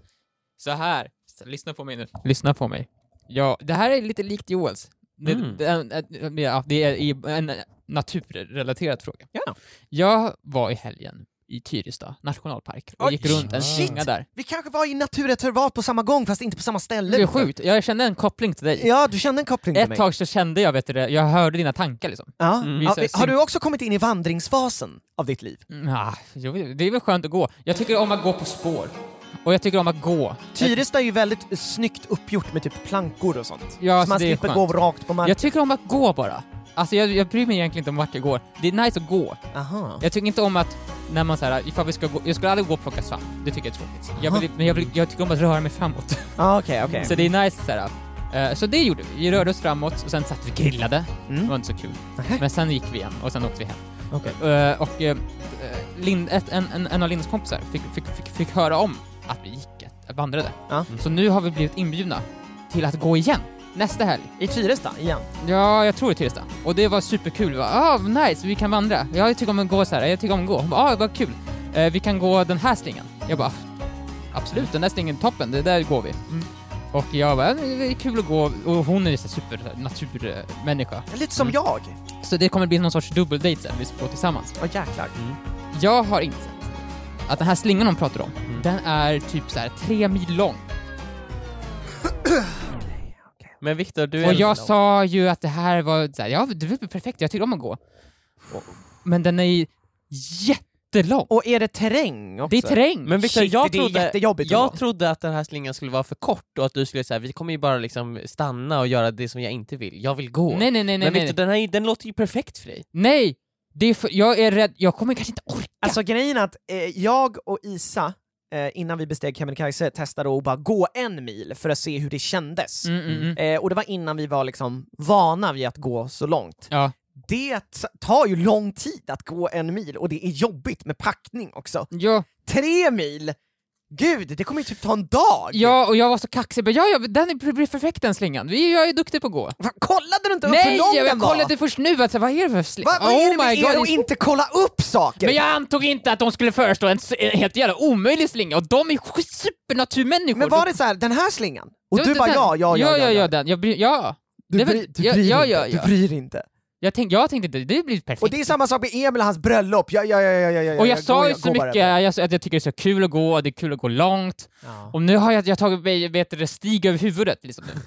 Så här. Lyssna på mig nu. Lyssna på mig. Ja, det här är lite likt Joels. Det, Mm. det, är- ja, det är i- en naturrelaterad fråga. Ja. Jag var i helgen i Tyresta nationalpark och Oj, gick runt en shit. slinga där. Vi kanske var i naturreservat på samma gång fast inte på samma ställe. Det är sjukt, jag kände en koppling till dig. Ja, du kände en koppling till Ett mig. tag så kände jag, vet du det, jag hörde dina tankar liksom. Ja. Mm. Ja, har du också kommit in i vandringsfasen av ditt liv? Mm, jo, det är väl skönt att gå. Jag tycker om att gå på spår. Och jag tycker om att gå. Tyresta är ju väldigt snyggt uppgjort med typ plankor och sånt. Ja, så så man det är slipper gå rakt på marken. Jag tycker om att gå bara. Alltså jag, jag bryr mig egentligen inte om vart jag går. Det är nice att gå. Aha. Jag tycker inte om att, när man såhär, ifall vi ska gå, jag skulle aldrig gå och plocka svamp. Det tycker jag är tråkigt. Jag vill, men jag, vill, jag tycker om att röra mig framåt. Ah, Okej, okej. Så det är nice såhär. Eh, så det gjorde vi. Vi rörde oss framåt och sen satt vi och grillade. Det Mm. var inte så kul. Nähä. Men sen gick vi igen och sen åkte vi hem. Okej. Eh, och eh, Lind, ett, en, en, en av Linds kompisar fick, fick, fick, fick höra om att vi gick, vandrade. Ja. Så nu har vi blivit inbjudna till att gå igen. Nästa helg. I Tyresta, igen. Ja, jag tror är Tyresta. Och det var superkul. Vi bara, ah, nice, vi kan vandra. Ja, Jag tycker om att gå så här. jag tycker om att gå. Hon bara, ah, vad kul. Eh, vi kan gå den här slingan. Jag bara, absolut, den där slingan är toppen, det där går vi. Mm. Och jag bara, det är kul att gå, och hon är så super naturmänniska. Lite som Mm. jag. Så det kommer bli någon sorts dubbeldate sen, vi ska gå tillsammans. Åh jäklar. Jag har insett att den här slingan hon pratar om, Mm. den är typ så här tre mil lång. Men Viktor, du är Och en- jag sa ju att det här var så här, ja det är perfekt, jag tycker om att gå. Men den är ju jättelång. Och är det terräng också? Det är terräng. Men Viktor, Shit, jag, det är trodde, jag trodde att den här slingan skulle vara för kort och att du skulle säga vi kommer ju bara liksom stanna och göra det som jag inte vill. Jag vill gå. Nej, nej, nej, nej. Men nej. Viktor, den, här, den låter ju perfekt för dig. nej. Det är för, jag är rädd, jag kommer kanske inte orka. Alltså grejen är att eh, jag och Isa, eh, innan vi besteg Kebnekaise, testade att bara gå en mil för att se hur det kändes. mm, mm, mm. Eh, och det var innan vi var liksom vana vid att gå så långt. Ja. Det tar ju lång tid att gå en mil och det är jobbigt med packning också. Ja, Tre mil! Gud, det kommer ju typ ta en dag! ja, och jag var så kaxig, bara, ja, ja, den blir perfekt den slingan. Jag är duktig på att gå. Va, kollade du inte upp Nej, hur lång jag, den var? kollade först nu, att, vad är det för slinga? Va, vad är det med er det är att inte kolla upp saker? Men jag antog inte att de skulle föreslå en, helt jävla omöjlig slinga, och de är supernaturmänniskor. Men var De- det så här, den här slingan? Och Ja, du den- bara ja, ja, ja, ja, ja, ja, den. Jag bryr, ja. Du, bry, du ja, bryr ja, inte, ja, ja. du bryr inte. Jag, tänk, jag tänkte inte, det blir perfekt. Och det är samma sak med Emil och hans bröllop, ja, ja, ja, ja, ja, Och jag går- sa ju så mycket jag, att jag tycker det är så kul att gå, och det är kul att gå långt, Ja. och nu har jag, jag tagit vet du, det, stig över huvudet liksom nu. Du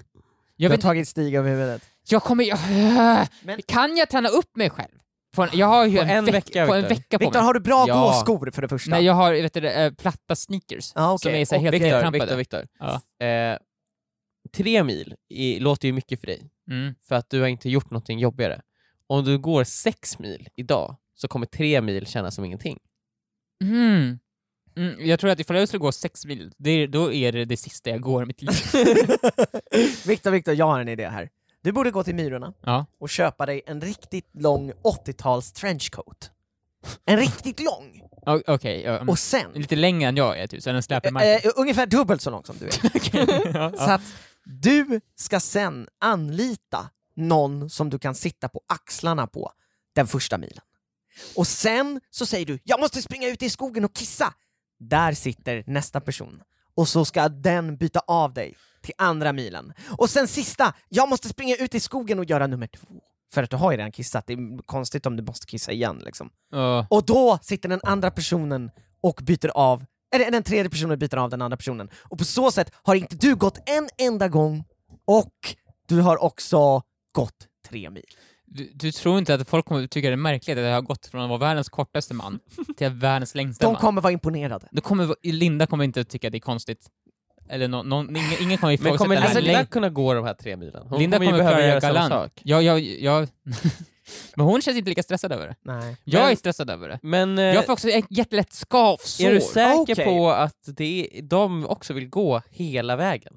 Jag, har vet, tagit stig över huvudet. jag kommer, jag, Men- kan jag träna upp mig själv? På en, jag har ju en, en veck- vecka, på en vecka på Viktor, mig. har du bra Ja. gåskor för det första? Nej, jag har vet du, eh, platta sneakers, Ja, okej. som är så helt Viktor, nedtrampade. Viktor, Viktor. Ja. Eh, tre mil i, låter ju mycket för dig, Mm. för att du har inte gjort någonting jobbigare. Om du går sex mil idag så kommer tre mil kännas som ingenting. Mm. Mm, jag tror att ifall jag skulle gå sex mil, det, då är det det sista jag går i mitt liv. Viktor, Viktor, jag har en idé här. Du borde gå till Myrorna Ja. och köpa dig en riktigt lång 80-tals trenchcoat. En riktigt lång! Okej, ja, mm. Och sen, lite längre än jag är typ, så den släpar marken. eh, ungefär dubbelt så lång som du är. ja, Så att du ska sen anlita någon som du kan sitta på axlarna på den första milen. Och sen så säger du “jag måste springa ut i skogen och kissa”. Där sitter nästa person. Och så ska den byta av dig till andra milen. Och sen sista, “jag måste springa ut i skogen och göra nummer två”. För att du har ju redan kissat, det är konstigt om du måste kissa igen liksom. Ja. Och då sitter den andra personen och byter av, eller den tredje personen byter av den andra personen. Och på så sätt har inte du gått en enda gång, och du har också gått tre mil. Du, du tror inte att folk kommer tycka det är märkligt att jag har gått från att vara världens kortaste man till världens längsta De man? kommer vara imponerade. Då kommer, Linda kommer inte tycka det är konstigt. Eller nå- någon, ingen, ingen kommer Men ifrågasätta kommer det här. Linda längd- kunna gå de här tre milen? Hon Linda kommer kommer behöva klara göra det samma galant. sak. Jag, jag, jag... Men hon känns inte lika stressad över det. Nej. Jag Men- är stressad över det. Men eh, Jag får också ett jättelätt skavsår. är du säker Okej. på att det är, de också vill gå hela vägen?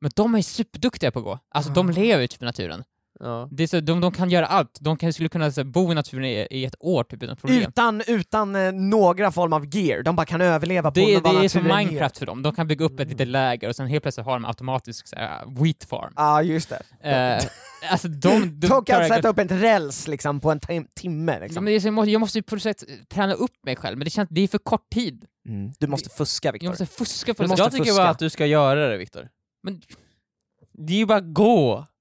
Men de är superduktiga på att gå. Alltså de Ah. lever ju typ i naturen. Ja. Det är så, de, de kan göra allt. De kan, skulle kunna så, bo i naturen i, i ett år typ utan problem. Utan, utan eh, några form av gear, de bara kan överleva på Det, vad det är som ger. Minecraft för dem. De kan bygga upp ett litet läger och sen helt plötsligt har de automatisk så här, wheat farm. Ja, just det. Eh, alltså de... de De kan klarar- sätta upp en räls liksom, på en tim- timme. Ja, Liksom. men det är så, jag, måste, jag måste ju på något sätt träna upp mig själv, men det känns det är för kort tid. Mm. Du måste fuska, Viktor. Jag måste fuska på Du måste. Jag tycker fuska. bara att du ska göra det Viktor. Men, Det är ju bara gå!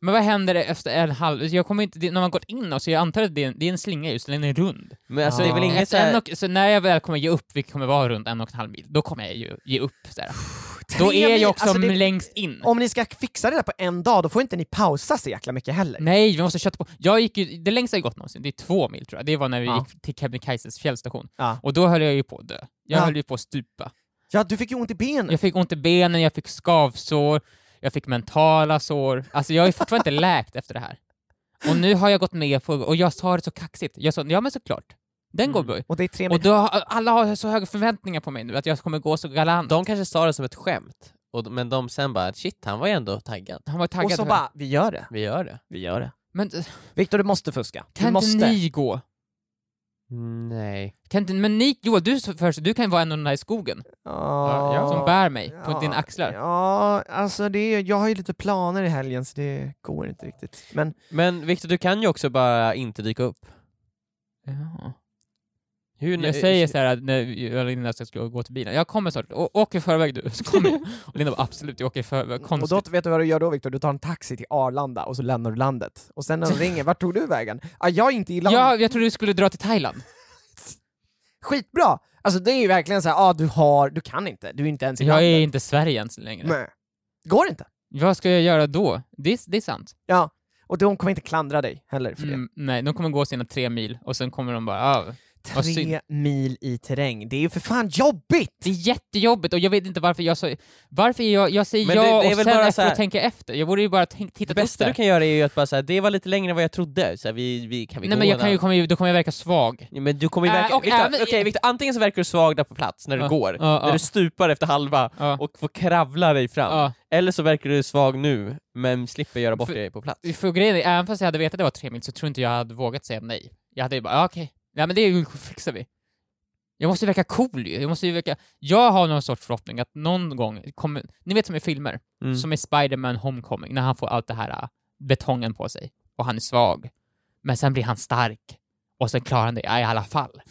men vad händer efter en halv... Jag kommer inte, det, när man gått in och så jag antar att det är en, det är en slinga just, den är rund. Men alltså Ja. det är väl inget Efter en såhär... och, så när jag väl kommer ge upp, vilket kommer vara runt en och en halv mil, då kommer jag ju ge upp. Så här. Då är jag också alltså, det- längst in. Om ni ska fixa det där på en dag, då får inte ni pausa så jäkla mycket heller. Nej, vi måste köta på. Jag gick ju, det längsta jag gått någonsin, det är två mil tror jag. Det var när vi Ja. gick till Kebnekaises fjällstation. Ja. Och då höll jag ju på att dö. Jag Ja. höll ju på att stupa. Ja, du fick ju ont i benen. Jag fick ont i benen, jag fick skavsår, jag fick mentala sår. Alltså jag är fortfarande inte läkt efter det här. Och nu har jag gått med på, och jag sa det så kaxigt, jag sa ja men såklart, den går bra. Och det är tre Och då, har- alla har så höga förväntningar på mig nu, att jag kommer gå så galant. De kanske sa det som ett skämt, och, men de sen bara shit, han var ju ändå taggad. Han var taggad. Och så bara, vi gör det. Vi gör det. Vi gör det. Men Viktor, du måste fuska. kan du inte måste. ni gå? Nej. Kan inte, men ni, Joel, du först, du kan ju vara en av de där i skogen, Ja, som bär mig på ja, dina axlar. Ja, alltså det är, jag har ju lite planer i helgen så det går inte riktigt. Men Men Viktor, du kan ju också bara inte dyka upp. Ja. Hur, Jag säger så här att när jag och Linda ska gå till bilen, jag kommer snart, åk i förväg du, så kommer jag. Och Linda bara absolut, jag åker i förväg, och konstigt. då vet du vad du gör då Viktor? Du tar en taxi till Arlanda och så lämnar du landet. Och sen när de ringer, vart tog du vägen? Ah, jag är inte i landet. Ja, jag trodde du skulle dra till Thailand. Skitbra! Alltså det är ju verkligen så här, ah, du har, du kan inte, du är inte ens i Jag landet. är inte i Sverige ens längre. Nej. Går inte. Vad ska jag göra då? Det, är- det är sant. Ja, och de kommer inte klandra dig heller för Mm, nej, de kommer gå sina tre mil och sen kommer de bara, ah, det. Tre mil i terräng, det är ju för fan jobbigt! Det är jättejobbigt och jag vet inte varför jag sa, varför jag, jag säger Men ja det- det är och väl sen bara efter här- att tänka efter. Jag borde ju bara tänk, Det tittat bästa upp du det. kan göra är ju att bara säga det var lite längre än vad jag trodde, så här, vi, vi, kan vi Nej gå men jag kan ju, kommer ju, då kommer jag verka svag. Ja, men du kommer ju Äh, verka... och Victor, även- okej, Victor, antingen så verkar du svag där på plats när du Ja, går, ja, när ja. du stupar efter halva och får kravla dig fram. Eller så verkar du svag nu, men slipper göra bort För- dig på plats. För grejen är, även fast jag hade vetat att det var tre mil så tror inte jag hade vågat säga nej. Jag hade ju bara, okej, ja men det fixar vi. Jag måste ju verka cool ju, jag måste ju verka... Jag har någon sorts förhoppning att någon gång kommer... Ni vet som i filmer, Mm. som i Spider-Man Homecoming, när han får allt det här äh, betongen på sig, och han är svag. Men sen blir han stark, och sen klarar han det i alla fall.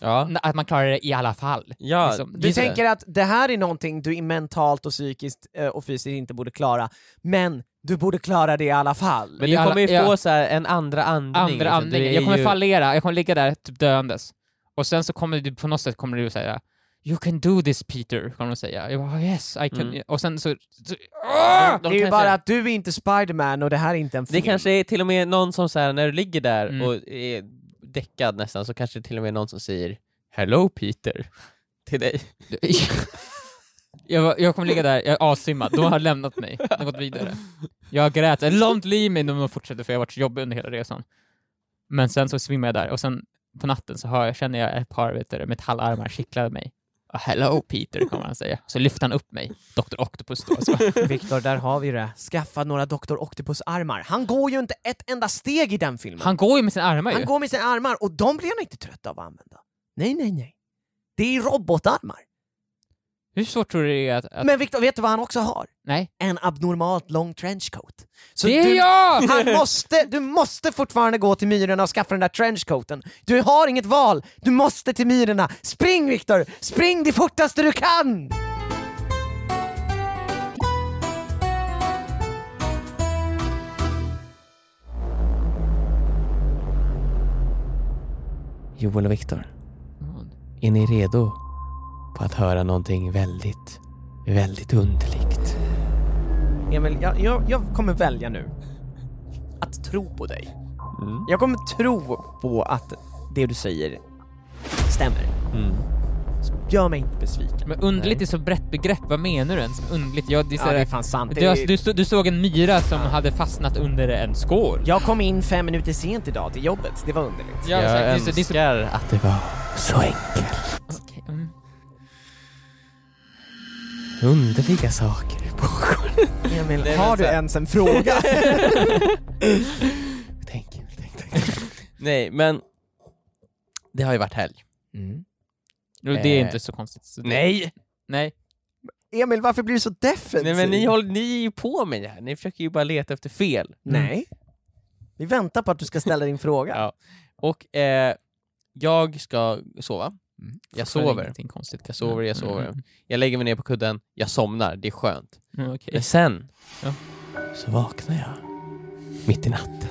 Ja, Att man klarar det i alla fall. ja Liksom, Du det tänker att det här är någonting du mentalt och psykiskt eh, och fysiskt inte borde klara, men du borde klara det i alla fall. men du alla- kommer ju ja. få så här en andra andning. andra liksom. andningen. Jag kommer ju- fallera, jag kommer ligga där typ döendes. Och sen så kommer du på något sätt kommer du säga You can do this Peter, kommer de säga. Jag bara, yes, I can. Mm. Och sen så... så Ah! det är ju bara att du är inte Spiderman och det här är inte en Det film. kanske är till och med någon som så här, när du ligger där Mm. och är däckad nästan, så kanske det till och med någon som säger Hello Peter till dig. jag, jag kommer ligga där, jag är assymmad, de har lämnat mig, de har gått vidare. Jag grät, la inte i mig när de fortsatte för jag har varit så jobbig under hela resan. Men sen så svimmar jag där och sen på natten så hör jag, känner jag ett par vet du, metallarmar kittla mig. Oh, hello Peter, kommer han säga. Så lyfter han upp mig, Dr. Octopus då. Så. Viktor, där har vi det. Skaffa några Dr. Octopus-armar. Han går ju inte ett enda steg i den filmen. Han går ju med sina armar ju. Han går med sina armar och de blir han inte trött av att använda. Nej, nej, nej. Det är robotarmar. Hur svårt tror du det är att... att... Men Viktor, vet du vad han också har? Nej. En abnormalt lång trenchcoat. Så det är du, jag! han måste, du måste fortfarande gå till Myrorna och skaffa den där trenchcoaten. Du har inget val, du måste till Myrorna. Spring Viktor! Spring det fortaste du kan! Joel och Viktor, är ni redo på att höra någonting väldigt, väldigt underligt? Emil, jag, jag, jag kommer välja nu att tro på dig. Mm. Jag kommer tro på att det du säger stämmer. Mm. Gör mig inte besviken. Men underligt är så brett begrepp, vad menar du ens med underligt? Jag, det är Ja, det är fan sant. du, du, du såg en myra som hade fastnat under en skål. Jag kom in fem minuter sent idag till jobbet, det var underligt. Ja, jag exakt. Det så- det så- önskar att det var så enkelt. Okej. Underliga saker pågår. Emil, Det är har du så här- ens en fråga? Tänk, tänk, tänk. Nej, men det har ju varit helg. Mm. Och Det är Eh, inte så konstigt. Så det- Nej! Nej. Emil, varför blir du så defensiv? Nej men ni, håller, ni är ju på med det här, ni försöker ju bara leta efter fel. Nej. Vi väntar på att du ska ställa din fråga. Ja. Och eh, jag ska sova. Mm. Jag sover. Ingenting konstigt. Jag sover, jag sover. Mm. Jag lägger mig ner på kudden, jag somnar, det är skönt. Mm, okej. Men sen Ja. så vaknar jag mitt i natten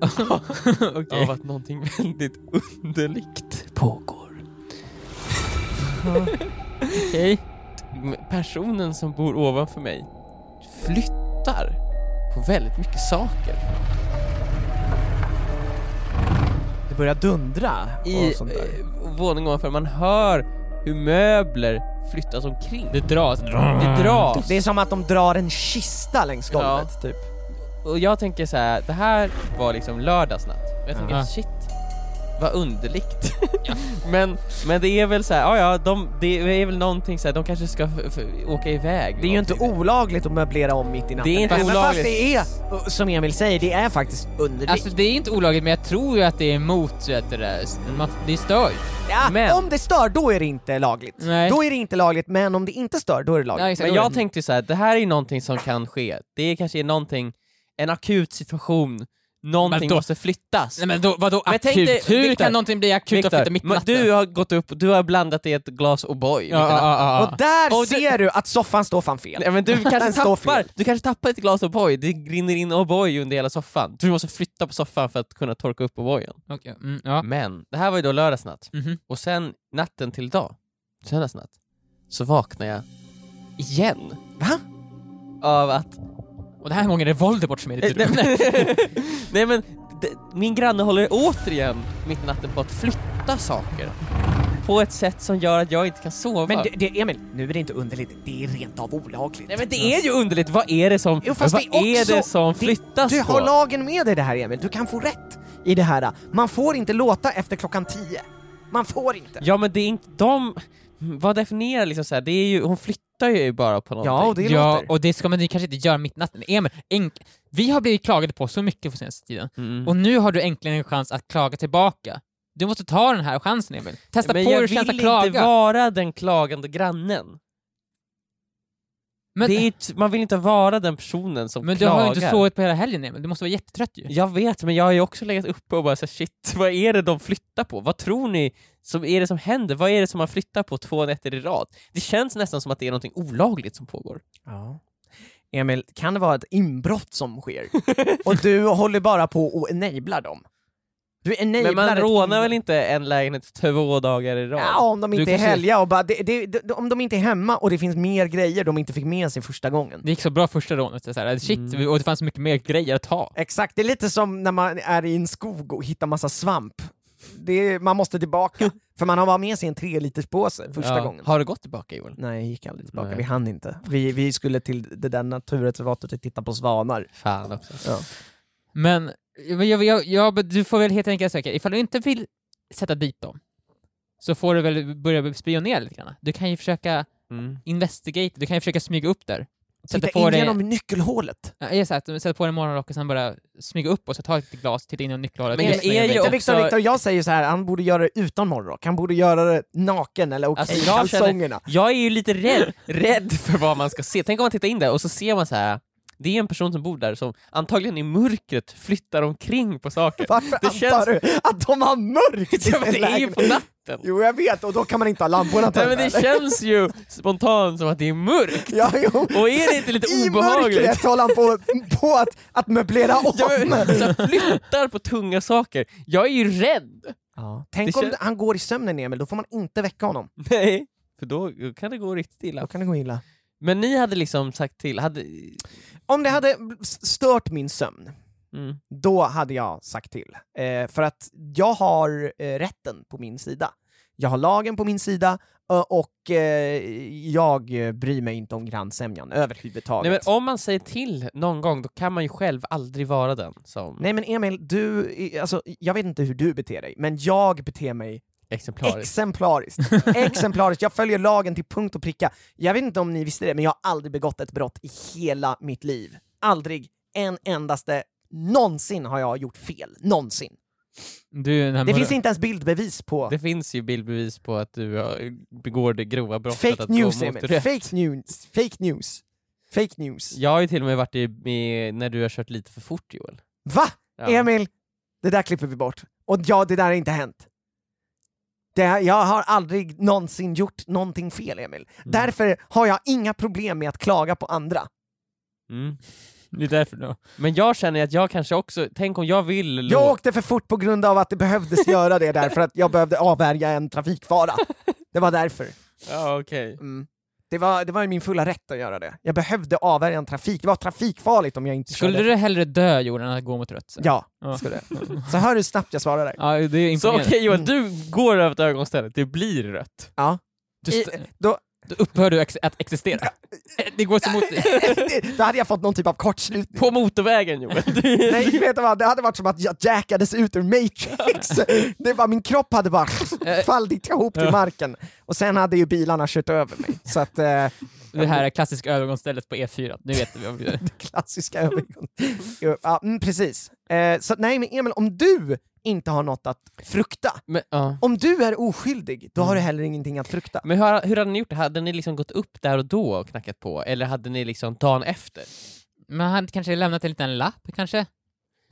Okej. av att någonting väldigt underligt pågår. Okej. Personen som bor ovanför mig flyttar på väldigt mycket saker. Börjar dundra I och sånt där. eh, våningen ovanför, man hör hur möbler flyttas omkring. Det dras. Det dras. Det är som att de drar en kista längs golvet, typ. Och jag tänker så här, det här var liksom lördagsnatt. Och jag tänker Ja. shit, vad underligt. men, men det är väl så här, ja ja, de, det är väl någonting så här, de kanske ska f- f- åka iväg. Det är ju inte olagligt att möblera om mitt i natten. Det är inte Även fast olagligt. det är, som Emil säger, det är faktiskt underligt. Alltså det är inte olagligt, men jag tror ju att det är emot vet du, det, man, det stör. ja, men- Om det stör, då är det inte lagligt. Nej. Då är det inte lagligt, men om det inte stör, då är det lagligt. Ja, exakt. Men jag det- tänkte så här, det här är någonting som kan ske. Det är kanske är någonting, en akut situation, någonting Men då- måste flyttas. Nej men då, vadå Men akut? tänk dig- Hur Victor, kan någonting bli akut och Victor, flytta mitt i natten? du har gått upp, du har blandat i ett glas O'boy. Ja, ja, ja, ja. Och där Och ser du att soffan står fan fel. Nej, men du kanske tappar, fel. du kanske tappar ett glas O'boy, det rinner in O'boy under hela soffan. Du måste flytta på soffan för att kunna torka upp O'boyen. Okej, mm, ja. Men, det här var ju då lördagsnatt, Mhm. och sen natten till dag, söndagsnatt, så vaknar jag igen Va? av att Och den här gången är det Voldemort som är i ditt Nej, rum. nej, men, det, min granne håller återigen mitt i natten på att flytta saker. På ett sätt som gör att jag inte kan sova. Men det, det, Emil, nu är det inte underligt, det är rent av olagligt. nej men det är ju underligt, vad är det som, Jo, fast vad det är är också- det som det- flyttas Du på? har lagen med dig det här Emil, du kan få rätt i det här. Man får inte låta efter klockan tio. Man får inte. Ja men det är inte de, vad definierar liksom så här? det är ju, hon flyttar ju bara på någonting. Ja, och det ja, låter. och det ska man ju kanske inte göra mitt i natten. Emil, enk- vi har blivit klagade på så mycket på senaste tiden, Mm. och nu har du äntligen en chans att klaga tillbaka. Du måste ta den här chansen Emil. Testa men på jag hur det vill känns att inte klaga. vara den klagande grannen. Men, Det är, t- man vill inte vara den personen som men du klagar. har ju inte sovit på hela helgen Emil, du måste vara jättetrött ju. Jag vet, men jag har ju också legat uppe och bara så här, shit, vad är det de flyttar på? Vad tror ni som är det som händer? Vad är det som man flyttar på två nätter i rad? Det känns nästan som att det är något olagligt som pågår. Ja. Emil, kan det vara ett inbrott som sker? och du håller bara på och enablar dem? Du Men man rånar väl inte en lägenhet två dagar i rad? Ja, om de Du inte är kanske- helga och bara, det, det, det, om de inte är hemma och det finns mer grejer de inte fick med sig första gången. Det gick så bra första rånet, så här, shit, Mm. och det fanns mycket mer grejer att ta. Exakt, det är lite som när man är i en skog och hittar massa svamp. Det är, man måste tillbaka, för man har bara med sig en tre liters påse första Ja. gången. Har du gått tillbaka Joel? Nej, jag gick aldrig tillbaka, Nej. vi hann inte. Vi, vi skulle till det där naturreservatet och titta på svanar. Fan också. Ja. Men jag, jag, jag, du får väl helt enkelt söka, ifall du inte vill sätta dit dem, så får du väl börja spionera lite grann. Du kan ju försöka Mm. investigate, du kan ju försöka smyga upp där. Sätta Titta på in dig, genom nyckelhålet. ja, exakt, sätta på dig morgonrock och sen bara smyga upp och så ta ett glas, titta in genom nyckelhålet. Men Det är ju också- Victor, Victor, jag säger så här, han borde göra det utan morgonrock. Han borde göra det naken eller okej, Alltså, jag känner-. Jag är ju lite rädd, rädd för vad man ska se. Tänk om man tittar in där och så ser man så här. Det är en person som bor där som antagligen i mörkret flyttar omkring på saker. Varför Det antar du att de har mörkt i Ja, men det är ju på natten. Jo, jag vet, och då kan man inte ha lamporna Nej, tända. men det eller? känns ju spontant som att det är mörkt. Ja, jo. Och är det inte lite I obehagligt? mörkret håller han på, på att, att möblera om. Ja, men, flyttar på tunga saker. Jag är ju rädd. Ja. Tänk Det om kän- han går i sömnen Emil, då får man inte väcka honom. Nej, för då kan det gå riktigt illa. Då kan det gå illa. Men ni hade liksom sagt till, hade... Om det hade stört min sömn, Mm. då hade jag sagt till. Eh, för att jag har eh, rätten på min sida. Jag har lagen på min sida och eh, jag bryr mig inte om grannsämjan överhuvudtaget. Nej men om man säger till någon gång, då kan man ju själv aldrig vara den som Nej men Emil, du, alltså, jag vet inte hur du beter dig, men jag beter mig exemplariskt. exemplariskt. exemplariskt. Jag följer lagen till punkt och pricka. Jag vet inte om ni visste det, men jag har aldrig begått ett brott i hela mitt liv. Aldrig en endaste, någonsin har jag gjort fel. Någonsin. Du, Det finns inte ens bildbevis på Det finns ju bildbevis på att du begår det grova brottet fake att news, gå mot rätt. Fake news. Fake news. Fake news. Jag har ju till och med varit i, med, när du har kört lite för fort Joel. Va? Ja. Emil, det där klipper vi bort. Och ja, det där har inte hänt. Det, jag har aldrig någonsin gjort någonting fel, Emil. Därför har jag inga problem med att klaga på andra. Mm. Det är därför då. Men jag känner att jag kanske också, tänk om jag vill Jag åkte för fort på grund av att det behövdes göra det därför att jag behövde avvärja en trafikfara. Det var därför. Ja okej. Mm. Det var, det var ju min fulla rätt att göra det. Jag behövde avvärja en trafik, det var trafikfarligt om jag inte Skulle körde. du hellre dö Johan än att gå mot rött? Ja, Ja. skulle jag. Så hör hur snabbt jag svarar där. Ja, det är Så okej Joel, du går över ett ögonställe, det blir rött. Ja. Du I, st- då, Då upphör du ex- att existera. Det går så mot... då hade jag fått någon typ av kortslutning. På motorvägen Joel. Nej, vet du vad? Det hade varit som att jag jackades ut ur Matrix. Det var, min kropp hade bara fallit ihop till marken. Och sen hade ju bilarna kört över mig. Så att, eh, Det här är klassiska övergångsstället på E4, nu vet vi vad vi gör. klassiska övergång. Jo, Ja, mm, precis. Eh, så nej men Emil, om du inte har något att frukta, Men, ja. om du är oskyldig, då har du heller ingenting att frukta. Men hur, hur hade ni gjort det? Hade ni liksom gått upp där och då och knackat på? Eller hade ni liksom dagen efter? Men han kanske lämnat en liten lapp kanske?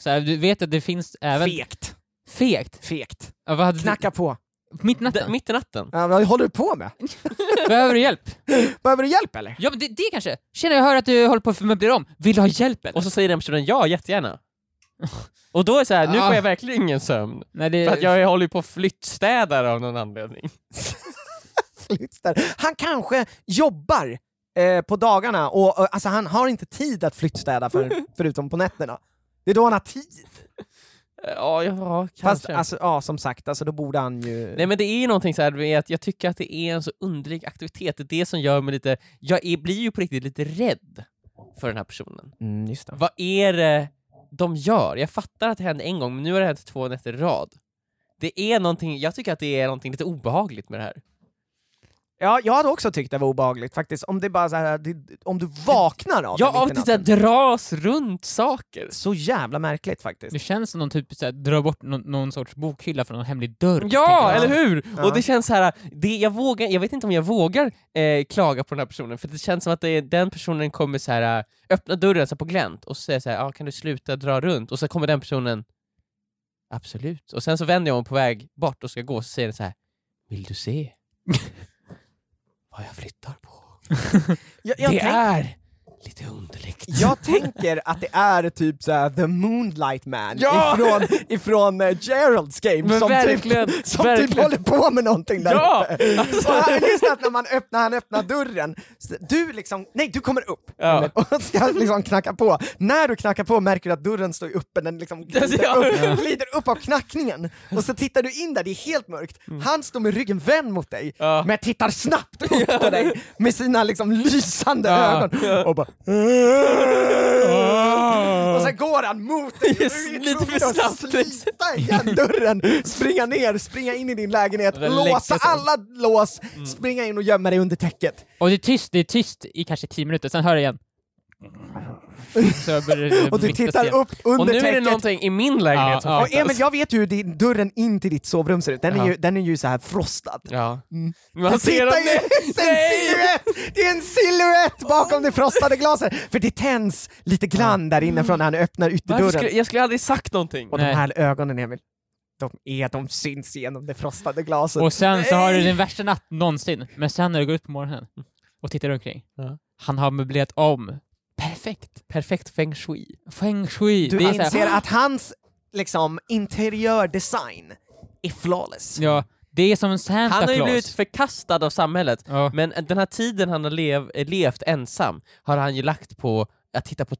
Så här, du vet att det finns även... Fegt. Fegt? Fegt. Ja, vad hade Knacka på. du... Mitt i D- natten? mitt i natten? Ja, vad håller du på med? Behöver du hjälp? Behöver du hjälp eller? Ja men det, det kanske! Tjena jag hör att du håller på att möblera om, vill du ha hjälp eller? Och så säger den personen ja, jättegärna. Och då är det så här, nu Ah. får jag verkligen ingen sömn. Nej, det... För att jag håller på att flyttstädar av någon anledning. Han kanske jobbar eh, på dagarna och, och alltså, han har inte tid att flyttstäda för, förutom på nätterna. Det är då han har tid. Ja, ja Fast kanske. alltså, ja, som sagt, alltså, då borde han ju... Nej men det är ju någonting så här med att jag tycker att det är en så underlig aktivitet, det är det som gör mig lite, jag är, blir ju på riktigt lite rädd för den här personen. Mm. Vad är det de gör? Jag fattar att det hände en gång, men nu har det hänt två nätter i rad. Det är någonting, jag tycker att det är någonting lite obehagligt med det här. Ja, jag hade också tyckt det var obehagligt faktiskt, om det bara så här, det, om du vaknar av Ja, det av mitt i att det dras runt saker. Så jävla märkligt faktiskt. Det känns som någon typ såhär, drar bort någon, någon sorts bokhylla från någon hemlig dörr. Ja, eller hur? Ja. Och det känns så här, det, jag, vågar, jag vet inte om jag vågar eh, klaga på den här personen, för det känns som att det, den personen kommer så här, eh, öppna dörren så här på glänt och säga så här, ah, kan du sluta dra runt? Och så kommer den personen, absolut. Och sen så vänder jag mig på väg bort och ska gå, så säger den så här, vill du se jag flyttar på? Jag, jag, det tänk, är lite underligt. jag tänker att det är typ såhär the Moonlight Man Ja! ifrån, ifrån uh, Geralds game Men som, verkligen, typ, som typ verkligen. håller på med någonting där Ja! uppe. Alltså- Och han, just att när man öppnar, han öppnar dörren, du liksom, nej du kommer upp Ja. och ska liksom knacka på. När du knackar på märker du att dörren står öppen, den liksom glider, upp, glider upp av knackningen. Och så tittar du in där, det är helt mörkt. Han står med ryggen vänd mot dig, Ja. men tittar snabbt upp på dig med sina liksom lysande ögon och bara Och sen går han mot dig och Yes, du är lite för tvungen att snabbt, liksom. slita igen dörren, springa ner, springa in i din lägenhet, låsa sig. alla lås, Mm. springa in och gömma dig under täcket. Och det är tyst, det är tyst i kanske tio minuter, sen hör jag igen. Så jag börjar Och du tittar upp under Och nu är det täcket. någonting i min lägenhet Ja, som ja. Emil, jag vet ju hur din, dörren in till ditt sovrum ser ut, den är, ju, den är ju så här frostad. Ja. Mm. Man Det ser ju en silhuett! Det är en silhuett bakom det frostade glaset! För det tänds lite grann där inne från när han öppnar ytterdörren. skulle, jag skulle aldrig sagt någonting. Och de Nej. här ögonen Emil, de, är, de syns genom det frostade glaset. Och sen så har du din värsta natt någonsin, men sen när du går upp på morgonen och tittar omkring, Ja. han har möblerat om. Perfekt! Perfekt feng shui. Feng shui. Du inser att hans liksom, interiördesign är flawless. Ja, det är som Santa Han har ju blivit förkastad av samhället, Ja. men den här tiden han har lev, levt ensam har han ju lagt på att titta på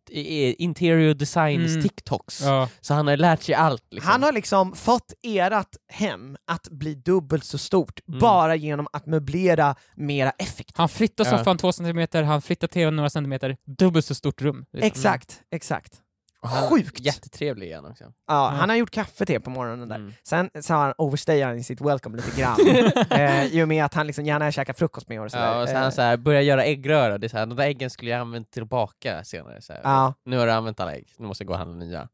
interior designs Mm. TikToks. Ja. Så han har lärt sig allt. Liksom. Han har liksom fått ert hem att bli dubbelt så stort Mm. bara genom att möblera mera effektivt. Han flyttar Ja. soffan två centimeter, han flyttar tvn några centimeter, dubbelt så stort rum. Exakt, exakt. Sjukt! Jättetrevlig igen också. Ja, Han har gjort kaffe till på morgonen där. Mm. Sen så har han overstayat i sitt welcome lite grann, eh, i och med att han liksom gärna käkar frukost med och sådär. Ja, och så Eh, så här, börjar göra äggröra, det är så här, de där äggen skulle jag använt tillbaka senare. Så ja, Nu har du använt alla ägg, nu måste jag gå och handla nya.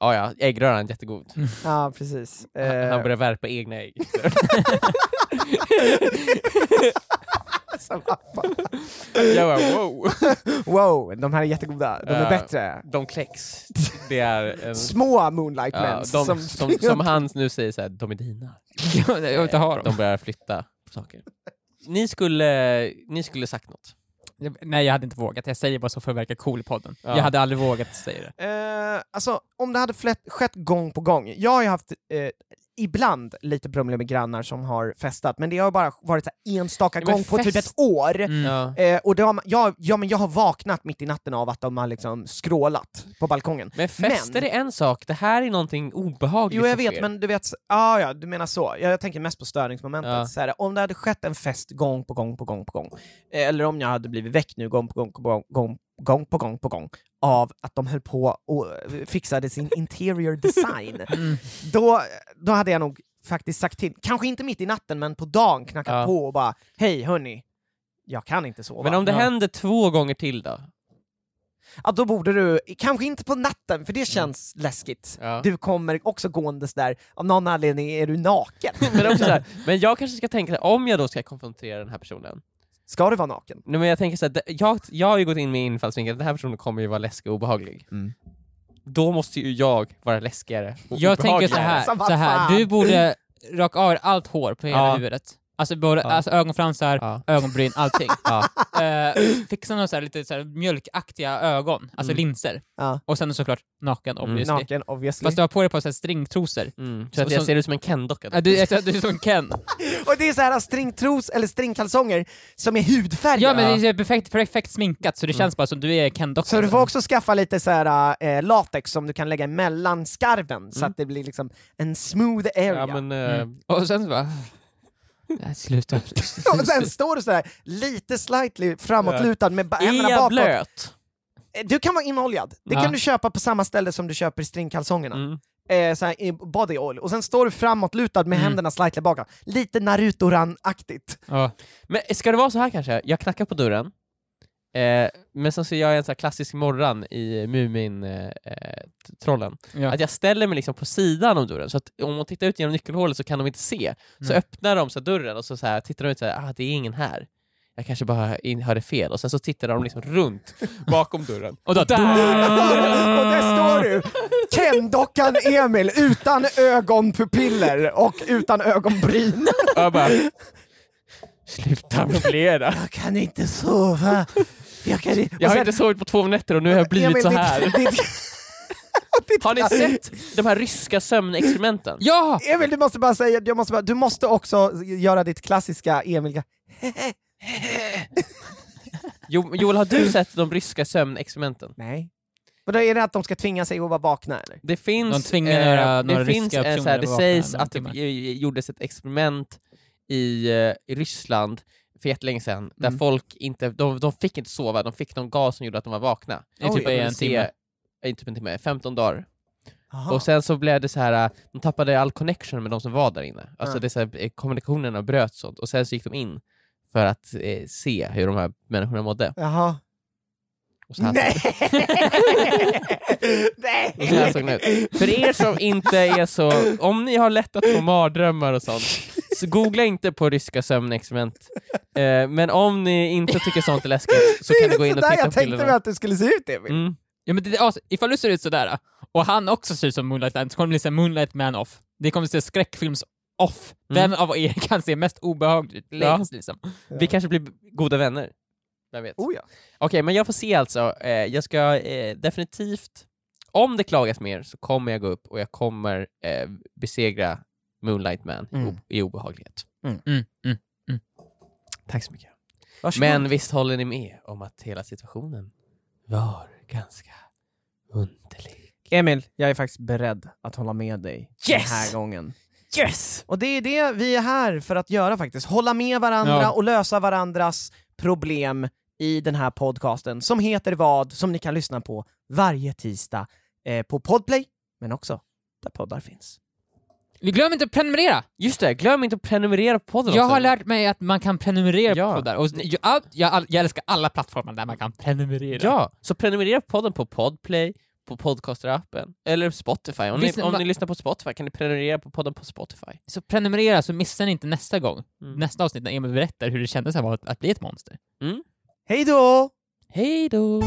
Ja, ja, äggröran är jättegod. ja, precis. Han- Eh, Han börjar värpa egna ägg. så, vad fan. jag bara wow. wow, de här är jättegoda. De är Ja. bättre. De kläcks. Det är en... Små Moonlight Ja, Mens. de, som, som, som han nu säger så här, de är dina. jag vill inte ha dem. De börjar flytta på saker. Ni skulle, ni skulle sagt något. Jag- Nej, jag hade inte vågat. Jag säger bara så för att verka cool i podden. Ja. Jag hade aldrig vågat säga det. Eh, alltså, om det hade flett, skett gång på gång. Jag har ju haft eh, ibland lite problem med grannar som har festat, men det har bara varit så här enstaka Ja, men gång på typ ett år. Mm. Ja. Eh, och det har, man- jag, ja, men jag har vaknat mitt i natten av att de har liksom skrålat på balkongen. Men fester är en sak, det här är någonting obehagligt Jo jag vet, sker. men du vet, ah, ja du menar så. Jag, jag tänker mest på störningsmomentet. Ja. Så här, om det hade skett en fest gång på gång på gång på gång, eh, eller om jag hade blivit väckt nu gång på gång på gång, gång, gång på gång på gång, av att de höll på och eh, fixade sin interior design, Mm. då, då hade jag nog faktiskt sagt till, kanske inte mitt i natten, men på dagen knackat Ja. på och bara hej hörni, jag kan inte sova. Men om det Ja. händer två gånger till då? Ja, då borde du, kanske inte på natten, för det känns läskigt. Ja. Du kommer också gåendes där, av någon anledning är du naken. Men, också så här, men jag kanske ska tänka, om jag då ska konfrontera den här personen, Ska du vara naken? Nej, men jag tänker så här, jag, jag har ju gått in med infallsvinkeln att den här personen kommer ju vara läskig och obehaglig. Mm. Då måste ju jag vara läskigare och Jag tänker så här, vad så här. du borde raka av allt hår på hela Ja. huvudet. Alltså, både, Ja. alltså ögonfransar, Ja. ögonbryn, allting. Ja. Eh, fixa några så här, lite så här, mjölkaktiga ögon, alltså Mm. linser. Ja. Och sen såklart naken Mm. obviously. Naken obviously. Fast du har på dig på så här stringtrosor. Mm. Så Så- att jag så- ser ut som en Ken-docka. Ja, du, jag- du är som Ken. Och det är så här stringtros eller stringkalsonger som är hudfärgade. Ja men det är perfekt, perfekt sminkat så det känns bara som du är Ken-dockan. Så du får också skaffa lite så här, äh, latex som du kan lägga emellan skarven så Mm. att det blir liksom en smooth area. Ja, men, Mm. Och sen så bara... Nej, sluta. Och sen står du så här lite slightly framåtlutad med ba- är händerna jag bakåt. blöt? Eh, Du kan vara inoljad. Det Ja. kan du köpa på samma ställe som du köper stringkalsongerna. Mm. Eh, så här, i body oil. Och sen står du framåtlutad med Mm. händerna slightly bakåt. Lite Naruto-ran-aktigt. Ja. Men ska det vara så här kanske? Jag knackar på dörren, eh, men sen så gör jag en sån klassisk morran i Mumin-trollen. Ja. Att jag ställer mig liksom på sidan om dörren, så att om de tittar ut genom nyckelhålet så kan de inte se. Så Mm. öppnar de så dörren och så, så här, tittar de ut så här, ah det är ingen här. Jag kanske bara in, hörde fel, och sen så tittar de liksom runt bakom dörren. Och då... och där står du! Ken-dockan Emil utan ögonpupiller och utan ögonbryn. Och jag bara, sluta möblera. Jag kan inte sova. Jag, kan inte... Jag har inte sovit på två nätter och nu har jag blivit Emil, så här. ditt- ditt- Har ni sett de här ryska sömnexperimenten? Ja! Emil, du måste bara säga, jag måste bara, du måste också göra ditt klassiska Emil. Jo, Joel, har du sett de ryska sömnexperimenten? Nej. Och då är det att de ska tvinga sig att vara vakna eller? Det finns, De tvingar några- det några finns en, så här, det sägs att det gjordes ett experiment i, eh, i Ryssland för jättelänge sedan, där Mm. folk inte, de, de fick inte sova, de fick någon gas som gjorde att de var vakna. Typ i De en se- timme. eh, Typ en timme, 15 dagar. Aha. Och sen så blev det så här, äh, de tappade all connection med de som var där inne. Alltså Ja. det så här, eh, kommunikationerna bröt sånt, och sen så gick de in för att eh, se hur de här människorna mådde. Jaha. Och så här, Nej! Och så här såg den ut. För er som inte är så, om ni har lätt att få mardrömmar och sånt, så googla inte på ryska sömnexperiment. Eh, men om ni inte tycker sånt är läskigt så kan ni gå in och titta jag på tänkte mig bilderna. att det skulle se ut, Emil. Mm. Ja, men det, alltså, ifall du ser ut sådär, och han också ser ut som Moonlight Man, så kommer det bli Moonlight Man off. Det kommer bli skräckfilms off. Mm. Vem av er kan se mest obehagligt längst liksom? Vi kanske blir goda vänner. Jag vet. Oh ja. Okej, men jag får se alltså. Eh, jag ska eh, definitivt, om det klagas mer så kommer jag gå upp och jag kommer eh, besegra Moonlight Man i Mm. i obehaglighet. Mm, mm. Tack så mycket. Varsågod. Men visst håller ni med om att hela situationen var ganska underlig? Emil, jag är faktiskt beredd att hålla med dig den Yes! här gången. Yes! Och det är det vi är här för att göra faktiskt. Hålla med varandra Ja. och lösa varandras problem i den här podcasten som heter vad? Som ni kan lyssna på varje tisdag eh, på Podplay, men också där poddar finns. Glöm inte att prenumerera! Just det, glöm inte att prenumerera på podden Jag också. har lärt mig att man kan prenumerera Ja. på där. Och jag, jag, jag älskar alla plattformar där man kan prenumerera. Ja, så prenumerera på podden på Podplay, på Podcaster-appen, eller Spotify. Om, Visst, ni, om ni lyssnar på Spotify kan ni prenumerera på podden på Spotify. Så prenumerera så missar ni inte nästa gång. Mm. Nästa avsnitt när Emil berättar hur det kändes att, vara- att bli ett monster. Hej då! Hej då!